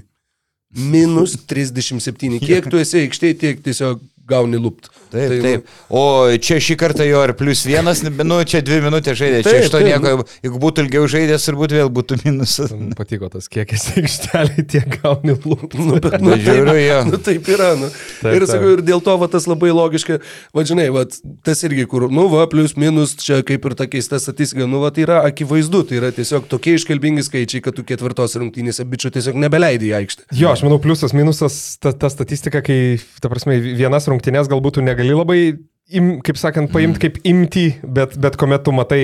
Minus 37. Kiek tu esi aikštėje, tiek tiesiog gauni lupt. Taip, tai, taip. O čia šį kartą jo ir plus vienas, nu čia dvi minutės žaidė. Taip, čia iš to nieko, jeigu būtų ilgiau žaidęs, turbūt vėl būtų minusas. Man patiko tas kiekis aikštelį, tiek gauni lupt. Nu, bet, nu, žiūriu, taip, nu, taip yra. Nu. Taip, ir sakau, ir dėl to va, tas labai logiška, va, žinai, va, tas irgi, kur, nu, va, plus minus, čia kaip ir ta keista statistika, nu, va, tai yra akivaizdu, tai yra tiesiog tokie iškalbingi skaičiai, kad tu ketvirtos rungtynėse bičiu tiesiog nebeleidai į aikštę. Jo, aš manau, pliusas, minusas, ta, ta statistika, kai, ta prasme, vienas rungtynės rungtynės galbūt tu negali labai, im, kaip sakant, paimti kaip imti, bet, bet kuomet tu matai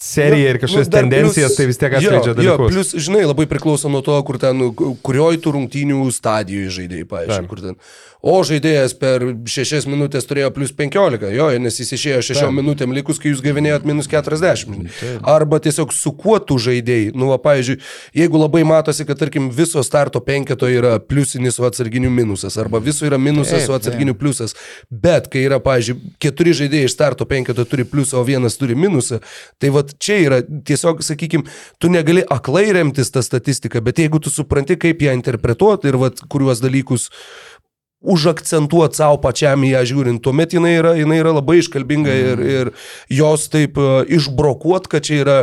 seriją ir kažkokias nu, tendencijas, plus, tai vis tiek atskleidžia dalykus. Jo, plus, žinai, labai priklauso nuo to, kur ten, kurioj tų rungtynių stadijoje žaidėjai, paaiškiai, kur ten O žaidėjas per 6 minutės turėjo plus 15, jo, nes jis išėjo 6 Taip. minutėm likus, kai jūs gavinėjot minus 40. Taip. Arba tiesiog su kuo tu žaidėjai. Nu, va, pavyzdžiui, jeigu labai matosi, kad, tarkim, viso starto penketo yra pliusinis su atsarginiu minusas, arba viso yra minusas Taip, su atsarginiu pliusas. Bet kai yra, pavyzdžiui, keturi žaidėjai iš starto penketo turi pliusą, o vienas turi minusą, tai va čia yra tiesiog, sakykime, tu negali aklai remtis tą statistiką, bet jeigu tu supranti, kaip ją interpretuoti ir va, kuriuos dalykus užakcentuoti savo pačiam į ją žiūrint. Tuomet jinai yra, jinai yra labai iškalbinga mm. ir, ir jos taip uh, išbrokuot, kad čia yra,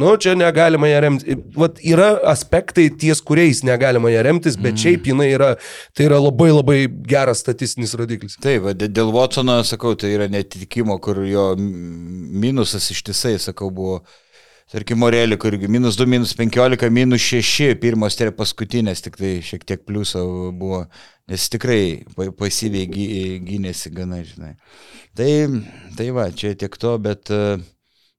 nu, čia negalima ją remtis. Vat yra aspektai ties kuriais negalima ją remtis, bet mm. šiaip jinai yra, tai yra labai labai geras statistinis rodiklis. Taip, dėl Watsono, sakau, tai yra netitikimo, kur jo minusas ištisai, sakau, buvo Tarkim, Morelį, kur minus 2, minus 15, minus 6, pirmos tai paskutinės, tik tai šiek tiek pliuso buvo, nes tikrai pasyviai gynėsi gana, žinai. Tai, tai va, čia tiek to, bet,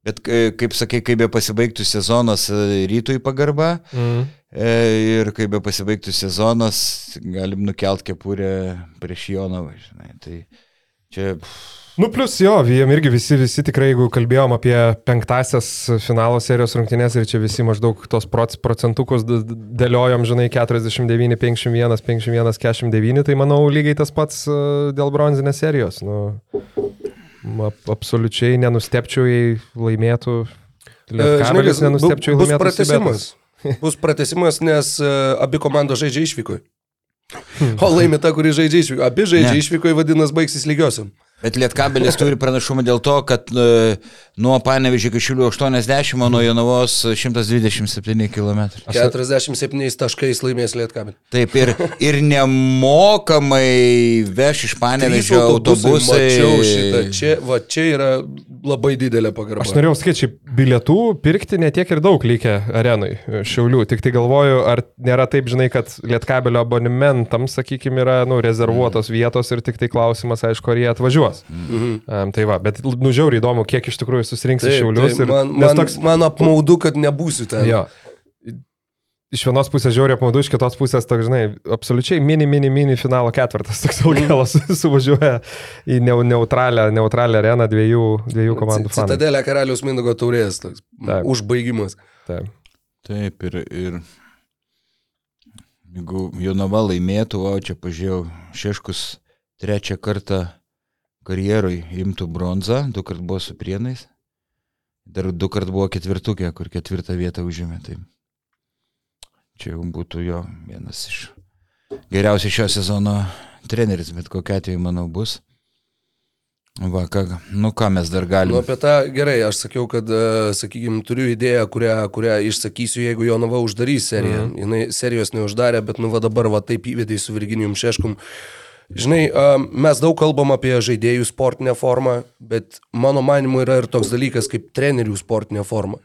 bet kaip sakai, kaip be pasibaigtų sezonas rytui pagarba mm. ir kaip be pasibaigtų sezonas, galim nukelt kepurę prieš Joną, žinai. Tai čia... Pff, Nu, plus jo, jiem irgi visi, visi tikrai, jeigu kalbėjom apie penktasias finalo serijos rungtynės ir čia visi maždaug tos procentukus dėliojom, žinai, 49, 51, 51, 49, tai manau lygiai tas pats e, dėl bronzinės serijos. Nu, absoliučiai nenustepčiau, jei laimėtų. Lietkabelis nenustepčiau, jei laimėtų. Bus pratesimas. Bus pratesimas, nes uh, abi komandos žaidžia išvykoje. O laimė ta, kuri žaidžia išvykoje. Abi žaidžia išvykoje, vadinasi, baigsis lygiosiam. Bet Lietkabelis turi pranašumą dėl to, kad uh, nuo Panevežė iki Šiulių 80, o nuo Jonavos 127 km. 47 taškais laimės Lietkabelį. Taip, ir, ir nemokamai veš iš Panevežio autobusai. Šitą. Čia, va, čia yra labai didelė pagarba. Aš norėjau skaičiai, bilietų pirkti netiek ir daug reikia arenai Šiaulių. Tik tai galvoju, ar nėra taip, žinai, kad Lietkabelio abonementams, sakykime, yra nu, rezervuotos vietos ir tik tai klausimas, aišku, ar jie atvažiuoja juos. Mhm. Um, tai va, bet nužiauriai įdomu, kiek iš tikrųjų susirinks į šiaulius. Tai man, man, toks... man apmaudu, kad nebūsiu ten. Jo. Iš vienos pusės žiauriai apmaudu, iš kitos pusės, toks, žinai, absoliučiai mini, mini, mini finalo ketvirtas, toks Algelas mm. suvažiuoja į neutralią, neutralią areną dviejų, dviejų komandų fanų. Citadelė karalius Mindogo taurės, toks Taip. užbaigimas. Taip. Taip, ir, ir jeigu Jonava laimėtų, o čia pažiūrėjau, Šeškus trečią kartą karjeroj imtų bronzą, du kart buvo su prienais, dar du kart buvo ketvirtukė, kur ketvirtą vietą užėmė. Tai čia jau būtų jo vienas iš geriausių šio sezono treneris, bet kokia atveju, manau, bus. Va, ką, nu ką mes dar galime. Nu, apie tą gerai, aš sakiau, kad, e, sakykime, turiu idėją, kurią, kurią išsakysiu, jeigu Jonava uždarys seriją. Mhm. Jis serijos neuždarė, bet nu va dabar va taip įvedai su Virginijum Šeškum. Uh, Žinai, mes daug kalbam apie žaidėjų sportinę formą, bet mano manimu yra ir toks dalykas kaip trenerių sportinė forma.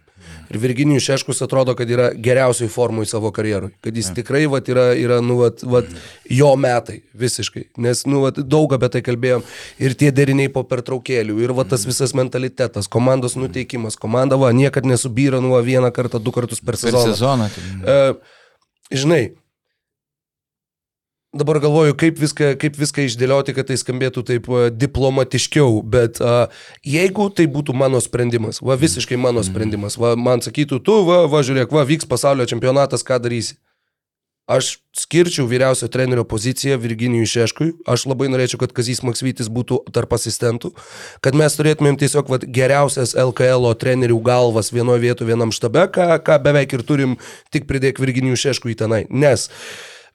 Ir Virginijus Šeškus atrodo, kad yra geriausiai formui savo karjerui. Kad jis tikrai vat, yra, yra nu, vat, vat, jo metai visiškai. Nes nu, vat, daug apie tai kalbėjom. Ir tie deriniai po pertraukėlių. Ir vat, tas visas mentalitetas, komandos nuteikimas. Komanda va, niekada nesubyra nu, vieną kartą, du kartus per sezoną. Per sezoną. Tai... Uh, žinai, dabar galvoju, kaip viską, kaip viską išdėlioti, kad tai skambėtų taip uh, diplomatiškiau, bet uh, jeigu tai būtų mano sprendimas, va visiškai mano sprendimas, va man sakytų, tu, va, va žiūrėk, va vyks pasaulio čempionatas, ką darysi. Aš skirčiau vyriausio trenerio poziciją Virginijui Šeškui. Aš labai norėčiau, kad Kazys Maksvytis būtų tarp asistentų, kad mes turėtumėm tiesiog vat, geriausias LKL trenerių galvas vienoje vietoje vienam štabe, ką, ką beveik ir turim, tik pridėk Virginijų Šeškui tenai. Nes uh,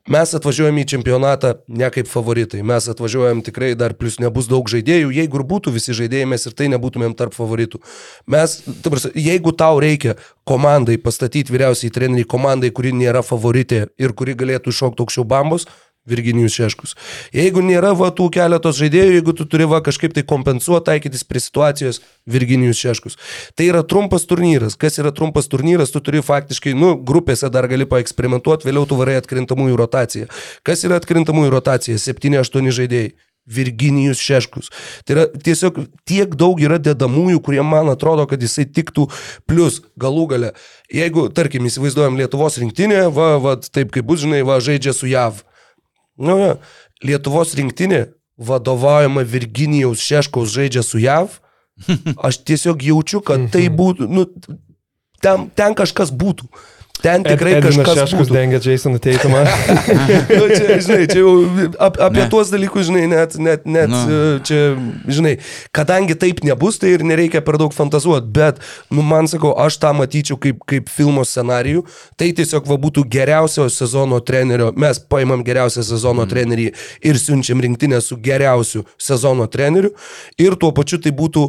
Mes atvažiuojam į čempionatą ne kaip favoritai, mes atvažiuojam tikrai dar plus nebus daug žaidėjų, jeigu ir būtų visi žaidėjai, mes ir tai nebūtumėm tarp favoritų. Mes, tabras, jeigu tau reikia komandai pastatyti vyriausiai treneriai, komandai, kuri nėra favoritė ir kuri galėtų iššokti aukščiau bambos, Virginijus Šeškus. Jeigu nėra va tų keletos žaidėjų, jeigu tu turi va kažkaip tai kompensuoti, taikytis prie situacijos, Virginijus Šeškus. Tai yra trumpas turnyras. Kas yra trumpas turnyras, tu turi faktiškai, nu, grupėse dar gali paeksperimentuoti, vėliau tu varai atkrintamųjų rotaciją. Kas yra atkrintamųjų rotacija? 7-8 žaidėjai. Virginijus Šeškus. Tai yra tiesiog tiek daug yra dedamųjų, kurie man atrodo, kad jisai tiktų, plus galų gale, jeigu, tarkim, įsivaizduojam Lietuvos rinktinę, va, va, taip kaip bus, žinai, va, žaidžia su JAV. Nu, ja. Lietuvos rinktinė, vadovaujama Virginijaus Šeškaus žaidžia su JAV. Aš tiesiog jaučiu, kad tai mhm. būtų, nu, ten, ten kažkas būtų. Ten tikrai Ed, kažkas. Šeškus dengia Jasoną Teitumą. nu, čia, žinai, čia jau ap, apie ne. tuos dalykus, žinai, net, net, net. Nu. čia, žinai, kadangi taip nebus, tai ir nereikia per daug fantazuoti, bet, nu, man sakau, aš tą matyčiau kaip, kaip filmo scenarijų, tai tiesiog va būtų geriausio sezono trenerio, mes paimam geriausią sezono mm. trenerį ir siunčiam rinktinę su geriausiu sezono treneriu ir tuo pačiu tai būtų,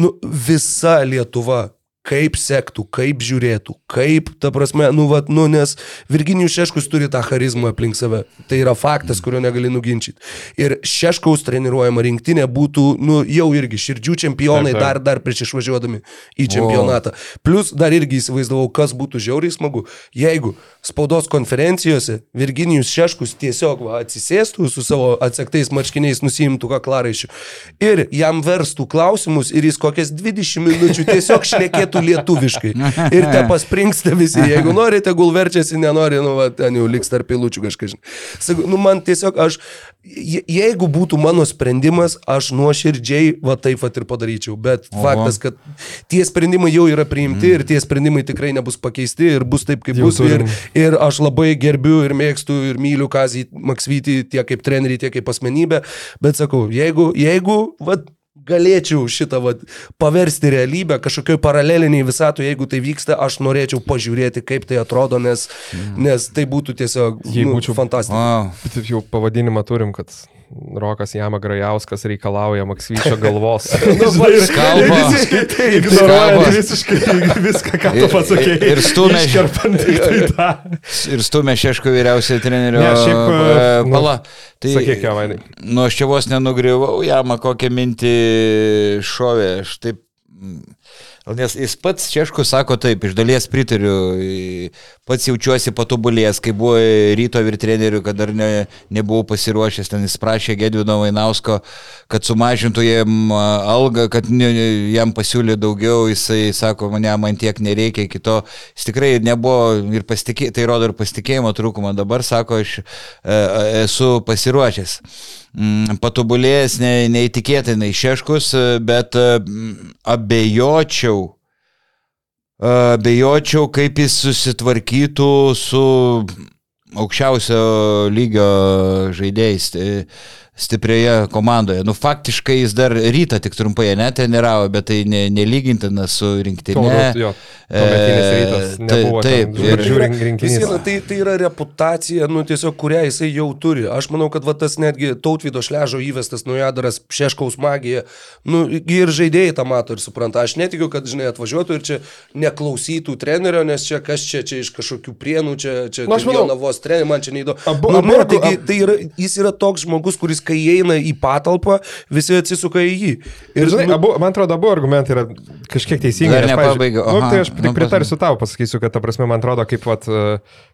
nu, visa Lietuva kaip sektų, kaip žiūrėtų, kaip, ta prasme, nu, vat, nu, nes Virginijus Šeškus turi tą charizmą aplink save. Tai yra faktas, kurio negali nuginčyti. Ir Šeškaus treniruojama rinktinė būtų, nu, jau irgi širdžių čempionai taip, taip. dar, dar prieš išvažiuodami į čempionatą. O. Plus dar irgi įsivaizdavau, kas būtų žiauriai smagu, jeigu spaudos konferencijose Virginijus Šeškus tiesiog va, atsisėstų su savo atsektais marškiniais, nusimtų kaklaraiščių ir jam verstų klausimus ir jis kokias 20 minučių tiesiog šnekėtų kalbėtų lietuviškai. Ir te paspringsta visi. Jeigu norite, gul verčiasi, nenori, nu, va, ten jau liks tarp pilučių kažkas. Sakau, nu, man tiesiog aš, jeigu būtų mano sprendimas, aš nuoširdžiai va taip va ir padaryčiau. Bet Oho. faktas, kad tie sprendimai jau yra priimti mm. ir tie sprendimai tikrai nebus pakeisti ir bus taip, kaip jau bus. Ir, ir aš labai gerbiu ir mėgstu ir myliu Kazį Maksvitį tiek kaip trenerį, tiek kaip asmenybę. Bet sakau, jeigu, jeigu va, galėčiau šitą vat, paversti realybę kažkokioj paraleliniai visato, jeigu tai vyksta, aš norėčiau pažiūrėti, kaip tai atrodo, nes, mm. nes tai būtų tiesiog Jei nu, būčiau fantastiška. Wow. Jau pavadinimą turim, kad Rokas Jama Grajauskas reikalauja Maksvyčio galvos. nu, Skalba. Visiškai tai ignoruoja visiškai viską, ką tu pasakėjai. Ir, ir stumė, tai ir stumė Šeško vyriausiai trenerio. Ne, šiaip, uh, pala. Tai, Sakyk, ką manai. Nu, aš čia vos nenugriuvau, Jama kokią mintį šovė. Aš taip Nes jis pats Češkus sako taip, iš dalies pritariu, pats jaučiuosi patobulėjęs, kai buvo ryto ir trenerių, kad dar ne, nebuvau pasiruošęs, ten jis prašė Gedvino Vainausko, kad sumažintų jam algą, kad ne, jam pasiūlė daugiau, jisai sako, mane man tiek nereikia, kito, jis tikrai nebuvo ir pasitikė, tai rodo ir pasitikėjimo trūkumą, dabar sako, aš e, esu pasiruošęs patobulėjęs ne, neįtikėtinai šeškus, bet mm, abejočiau, abejočiau, kaip jis susitvarkytų su aukščiausio lygio žaidėjais stiprioje komandoje. Nu, faktiškai jis dar rytą tik trumpai netreniravo, bet tai ne, nelygintina su rinktinė. Rytas. Nebuvo taip, ir žiūrint rinkinys. Tai, tai yra reputacija, nu, tiesiog, kurią jisai jau turi. Aš manau, kad va, tas netgi tautvydo šležo įvestas nuojadaras Šeškaus magija, nu, ir žaidėjai tą mato ir supranta. Aš netikiu, kad, žinai, atvažiuotų ir čia neklausytų trenerio, nes čia kas čia, čia iš kažkokių prienų, čia, čia nu, Jonavos trenerio, man čia neįdomu. Nu, abu, taigi. Tai yra, jis yra toks žmogus, kuris kai įeina į patalpą, visi atsisuka į jį. Ir, žinai, nu, abu, man atrodo, abu argumentai yra kažkiek teisingi. Dar nepabaigiau. Nu, tai aš tik nu, pritarsiu tau, pasakysiu, kad, ta prasme, man atrodo, kaip, vat,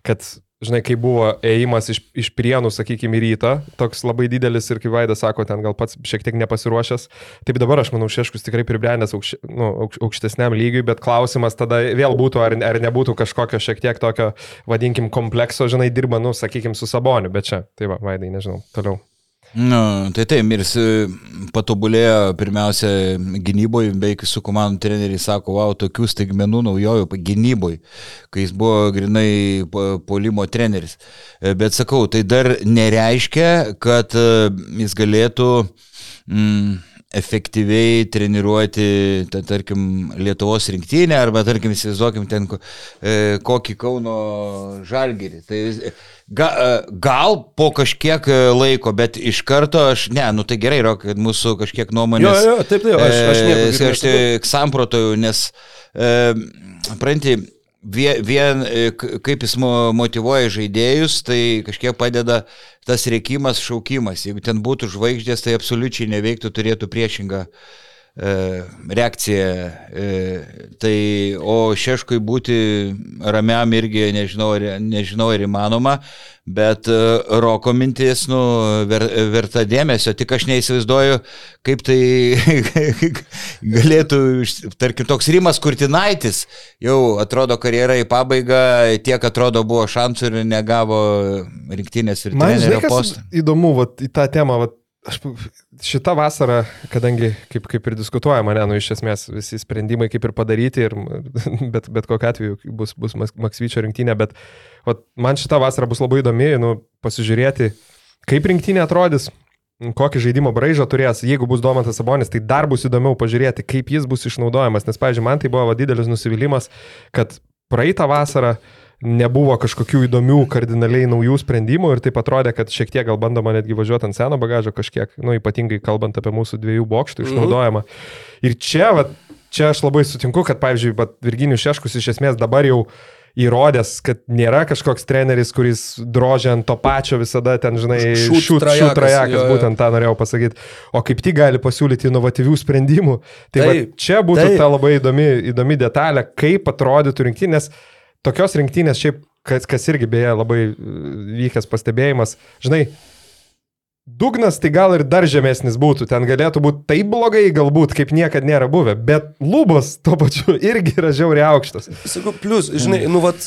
kad žinai, kai buvo ėjimas iš, iš prienų, sakykime, į rytą, toks labai didelis ir kaip Vaidas sako, ten gal pats šiek tiek nepasiruošęs. Taip dabar aš manau, Šeškus tikrai pribrendęs aukš, nu, aukš, aukštesniam lygiui, bet klausimas tada vėl būtų, ar, ar nebūtų kažkokio šiek tiek tokio, vadinkim, komplekso, žinai, dirba, nu, sakykime, su Saboniu, bet čia, tai va, Vaidai, nežinau, toliau. Nu, tai taip, ir jis patobulėjo pirmiausia gynyboje, beveik su komandų treneriai sako, wow, tokių staigmenų naujojų gynyboje, kai jis buvo grinai polimo treneris. Bet sakau, tai dar nereiškia, kad e, jis galėtų mm, efektyviai treniruoti, ten, tarkim, Lietuvos rinktinę arba, tarkim, įsivaizduokim ten e, kokį Kauno žalgyrį. Tai Ga, e, gal po kažkiek e, laiko, bet iš karto aš, ne, nu tai gerai, Rok, kad mūsų kažkiek nuomonės. Jo, jo, taip, taip, aš, aš nieko. E, aš tik samprotoju, nes, e, pranti, vien, vien kaip jis motivuoja žaidėjus, tai kažkiek padeda tas reikimas, šaukimas. Jeigu ten būtų žvaigždės, tai absoliučiai neveiktų, turėtų priešingą E, reakcija. E, tai, o šeškui būti ramiam irgi nežinau, nežinau ar įmanoma, bet e, roko mintis, nu, ver, verta dėmesio, tik aš neįsivaizduoju, kaip tai galėtų, tarkim, toks Rimas Kurtinaitis, jau atrodo karjera į pabaigą, tiek atrodo buvo šansų ir negavo rinktinės ir trenerio postą. Įdomu, vat, į tą temą, vat, Aš šitą vasarą, kadangi kaip, kaip ir diskutuojama, ne, nu iš esmės visi sprendimai kaip ir padaryti, ir, bet, bet kokiu atveju bus, bus Maksvyčio rinktinė, bet vat, man šitą vasarą bus labai įdomi, nu, pasižiūrėti, kaip rinktinė atrodys, kokį žaidimo braižą turės, jeigu bus Domantas Sabonis, tai dar bus įdomiau pažiūrėti, kaip jis bus išnaudojamas, nes, pavyzdžiui, man tai buvo va, didelis nusivylimas, kad praeitą vasarą uh, nebuvo kažkokių įdomių, kardinaliai naujų sprendimų ir taip atrodė, kad šiek tiek gal bandoma netgi važiuoti ant seno bagažo kažkiek, nu, ypatingai kalbant apie mūsų dviejų bokštų mhm. išnaudojimą. Mm. Ir čia, va, čia aš labai sutinku, kad, pavyzdžiui, Virginijus Šeškus iš esmės dabar jau įrodęs, kad nėra kažkoks treneris, kuris drožia ant to pačio visada ten, žinai, šių trajekas, būtent tą norėjau pasakyti, o kaip tik gali pasiūlyti inovatyvių sprendimų. Tai taip, va, čia būtų taip. ta labai įdomi, įdomi detalė, kaip atrodytų rinktinės. Nes tokios rinktinės šiaip, kas, kas irgi beje labai e, vykęs pastebėjimas, žinai, Dugnas tai gal ir dar žemesnis būtų, ten galėtų būti taip blogai, galbūt, kaip niekada nėra buvę, bet lubos tuo pačiu irgi yra žiauriai aukštas. Sakau, plus, žinai, nu vat,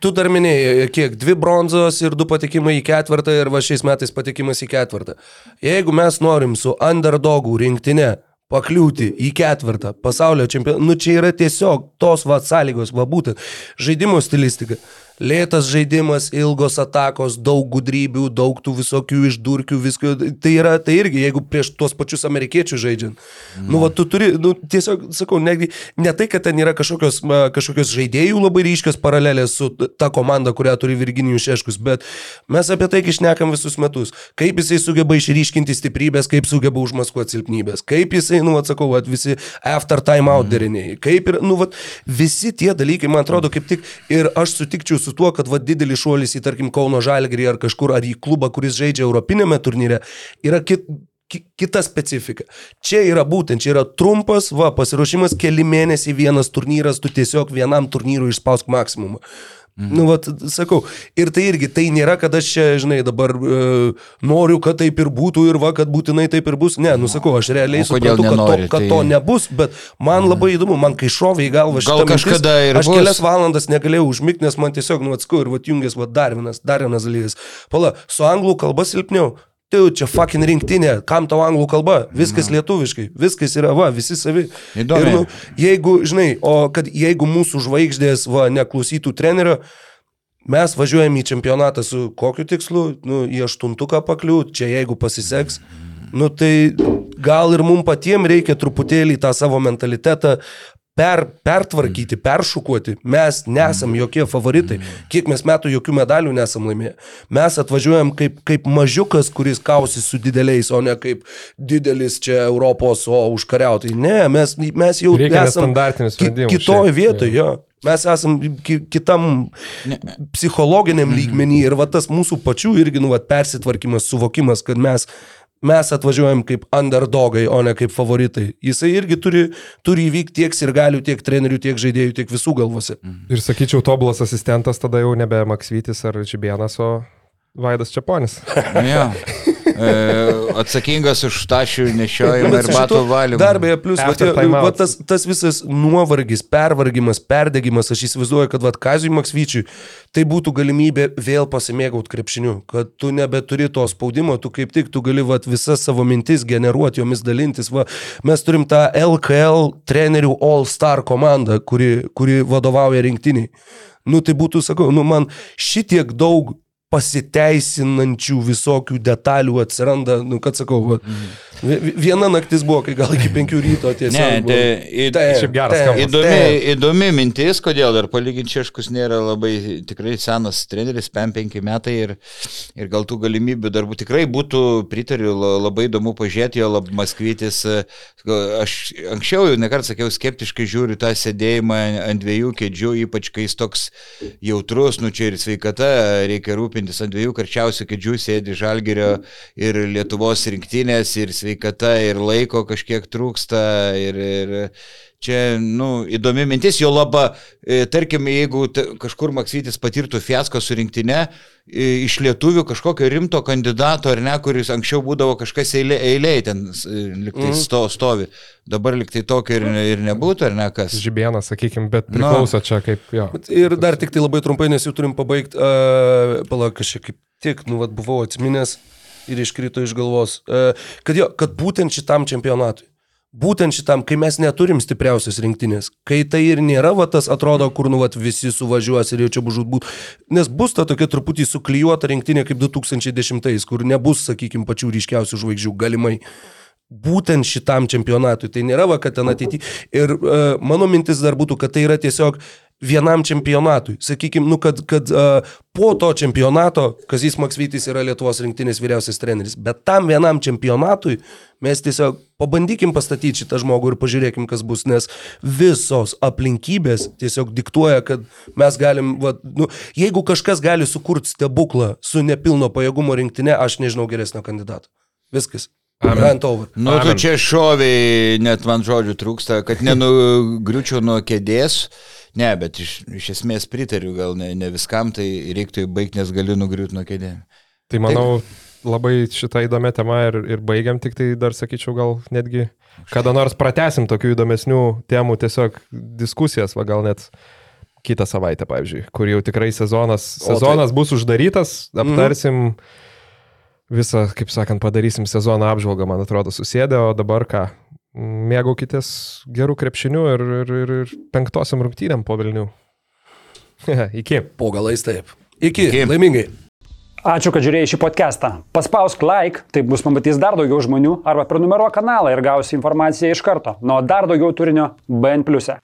tu dar minėjai, kiek dvi bronzos ir du patekimai į ketvirtą ir va šiais metais patekimas į ketvirtą. Jeigu mes norim su underdogų rinktinė pakliūti į ketvirtą pasaulio čempionatą. Nu čia yra tiesiog tos va sąlygos, va būtent žaidimo stilistika. Lėtas žaidimas, ilgos atakos, daug gudrybių, daug tų visokių išdurkių, visko. Tai yra, tai irgi, jeigu prieš tuos pačius amerikiečius žaidžiant. Mm. Nu, va, tu turi, nu, tiesiog, sakau, netgi, ne tai, kad ten yra kažkokios, kažkokios žaidėjų labai ryškios paralelės su ta komanda, kurią turi Virginijus Šeškus, bet mes apie tai išnekam visus metus. Kaip jisai sugeba išryškinti stiprybės, kaip sugeba užmaskuoti silpnybės, kaip jisai, nu, atsakau, va, visi after time out deriniai, kaip ir, nu, va, visi tie dalykai, man atrodo, kaip tik ir aš sutikčiau su tuo, kad va, didelis šuolis į, tarkim, Kauno Žalgrį ar kažkur, ar į klubą, kuris žaidžia Europinėme turnyre, yra kit, kita specifika. Čia yra būtent, čia yra trumpas, va, pasiruošimas keli mėnesiai vienas turnyras, tu tiesiog vienam turnyrui išspausk maksimumą. Mhm. Nu, vat, sakau, ir tai irgi, tai nėra, kad aš čia, žinai, dabar e, noriu, kad taip ir būtų ir va, kad būtinai taip ir bus. Ne, nu, sakau, aš realiai suprantu, kad, nenori, to, kad tai... to nebus, bet man mhm. labai įdomu, man kai šoviai galva šitą Gal kažkada mintis, ir aš bus. kelias valandas negalėjau užmigti, nes man tiesiog, nu, atskau, ir va, jungės, va, dar vienas, dar vienas dalykas. Pala, su anglų kalba silpniau tu čia fucking rinktinė, kam tau anglų kalba, viskas mm. lietuviškai, viskas yra, va, visi savi. Įdomu. Ir, nu, jeigu, žinai, o kad jeigu mūsų žvaigždės, va, neklausytų trenerio, mes važiuojam į čempionatą su kokiu tikslu, nu, į aštuntuką pakliūt, čia jeigu pasiseks, nu, tai gal ir mums patiems reikia truputėlį tą savo mentalitetą per, pertvarkyti, peršukuoti. Mes nesam jokie favoritai. Kiek mes metų jokių medalių nesam laimėję. Mes atvažiuojam kaip, kaip mažiukas, kuris kausi su dideliais, o ne kaip didelis čia Europos, o užkariautai. Ne, mes, mes jau Reikia esam ki, kitoje vietoje. Jo. Mes esam ki kitam psichologiniam lygmenį ir va tas mūsų pačių irgi nu, va, persitvarkymas, suvokimas, kad mes mes atvažiuojam kaip underdogai, o ne kaip favoritai. Jisai irgi turi, turi įvykti tiek ir galių, tiek trenerių, tiek žaidėjų, tiek visų galvose. Ir sakyčiau, tobulas asistentas tada jau nebe Maksvytis ar Žibienas, o Vaidas Čiaponis. Ja. E, atsakingas už tašių nešiojimą ir batų valymą. Dar beje, plus va, tas, tas visas nuovargis, pervargimas, perdegimas, aš įsivaizduoju, kad vad Kazijui Maksvyčiui tai būtų galimybė vėl pasimėgauti krepšiniu, kad tu nebeturi to spaudimo, tu kaip tik tu gali vat, visas savo mintis generuoti, jomis dalintis. Va, mes turim tą LKL trenerių All Star komandą, kuri, kuri vadovauja rinktiniai. Nu tai būtų, sakau, nu man šitiek daug pasiteisinančių visokių detalių atsiranda, nu, kad sakau, va, viena naktis buvo, kai gal iki penkių ryto tiesiog. Ne, buvo. tai Tai šiaip geras kampas. Įdomi, taip. įdomi mintis, kodėl dar palyginti Češkus nėra labai tikrai senas treneris, 5 metai ir, ir gal tų galimybių darbų tikrai būtų, pritariu, la- labai įdomu pažiūrėti jo lab Maskvytis. Aš anksčiau jau nekart sakiau, skeptiškai žiūriu tą sėdėjimą ant dviejų kėdžių, ypač kai jis toks jautrus, nu čia ir sveikata, reikia rūpintis ant dviejų karčiausių kėdžių, sėdi Žalgerio ir Lietuvos rinktinės, ir sveikata, ir laiko kažkiek trūksta. Ir, ir čia, nu, įdomi mintis, jo laba, e, tarkim, jeigu kažkur Maksytis patirtų fiasko su rinktinė, e, iš lietuvių kažkokio rimto kandidato ar ne, kuris anksčiau būdavo kažkas eilė, eiliai ten e, liktai sto, stovi. Dabar liktai tokio ir, ir nebūtų, ar ne kas. Žibienas, sakykime, bet priklauso čia kaip jo. Ir dar tik tai labai trumpai, nes jau turim pabaigti, uh, palauk, aš čia kaip tik, nu, vat, buvau atsiminęs ir iškrito iš galvos, uh, kad, jo, kad būtent šitam čempionatui, būtent šitam, kai mes neturim stipriausios rinktinės, kai tai ir nėra, va tas atrodo, kur, nu, va, visi suvažiuos ir jau čia bus žudbūt, nes bus ta tokia truputį suklyjuota rinktinė kaip 2010, kur nebus, sakykime, pačių ryškiausių žvaigždžių, galimai būtent šitam čempionatui. Tai nėra va, kad ten ateity. Ir uh, mano mintis dar būtų, kad tai yra tiesiog vienam čempionatui. Sakykime, nu, kad, kad uh, po to čempionato, Kazis Maksvytis yra Lietuvos rinktinės vyriausias treneris, bet tam vienam čempionatui mes tiesiog pabandykim pastatyti šitą žmogų ir pažiūrėkim, kas bus, nes visos aplinkybės tiesiog diktuoja, kad mes galim, va, nu, jeigu kažkas gali sukurti stebuklą su nepilno pajėgumo rinktinė, aš nežinau geresnio kandidato. Viskas. Rant over. Nu, tu Amen. čia šoviai, net man žodžių trūksta, kad nenugriučiau nuo kėdės. Ne, bet iš, iš esmės pritariu, gal ne, ne viskam, tai reiktų baigti, nes galiu nugriūti nuo kėdės. Tai manau, labai šitą įdomią temą ir, ir baigiam, tik tai dar sakyčiau, gal netgi kada nors pratesim tokių įdomesnių temų, tiesiog diskusijas, va gal net kitą savaitę, pavyzdžiui, kur jau tikrai sezonas, O tai- sezonas bus uždarytas, aptarsim visą, kaip sakant, padarysim sezono apžvalgą, man atrodo, susėdę, o dabar ką? Mėgaukitės gerų krepšinių ir, ir, ir, ir penktosiam rungtynėm po Vilnių. Iki. Po galais taip. Iki. Iki. Laimingai. Ačiū, kad žiūrėjai šį podcastą. Paspausk like, taip bus pamatys dar daugiau žmonių, arba prenumeruok kanalą ir gausi informaciją iš karto. Nuo dar daugiau turinio BN ⁇. e.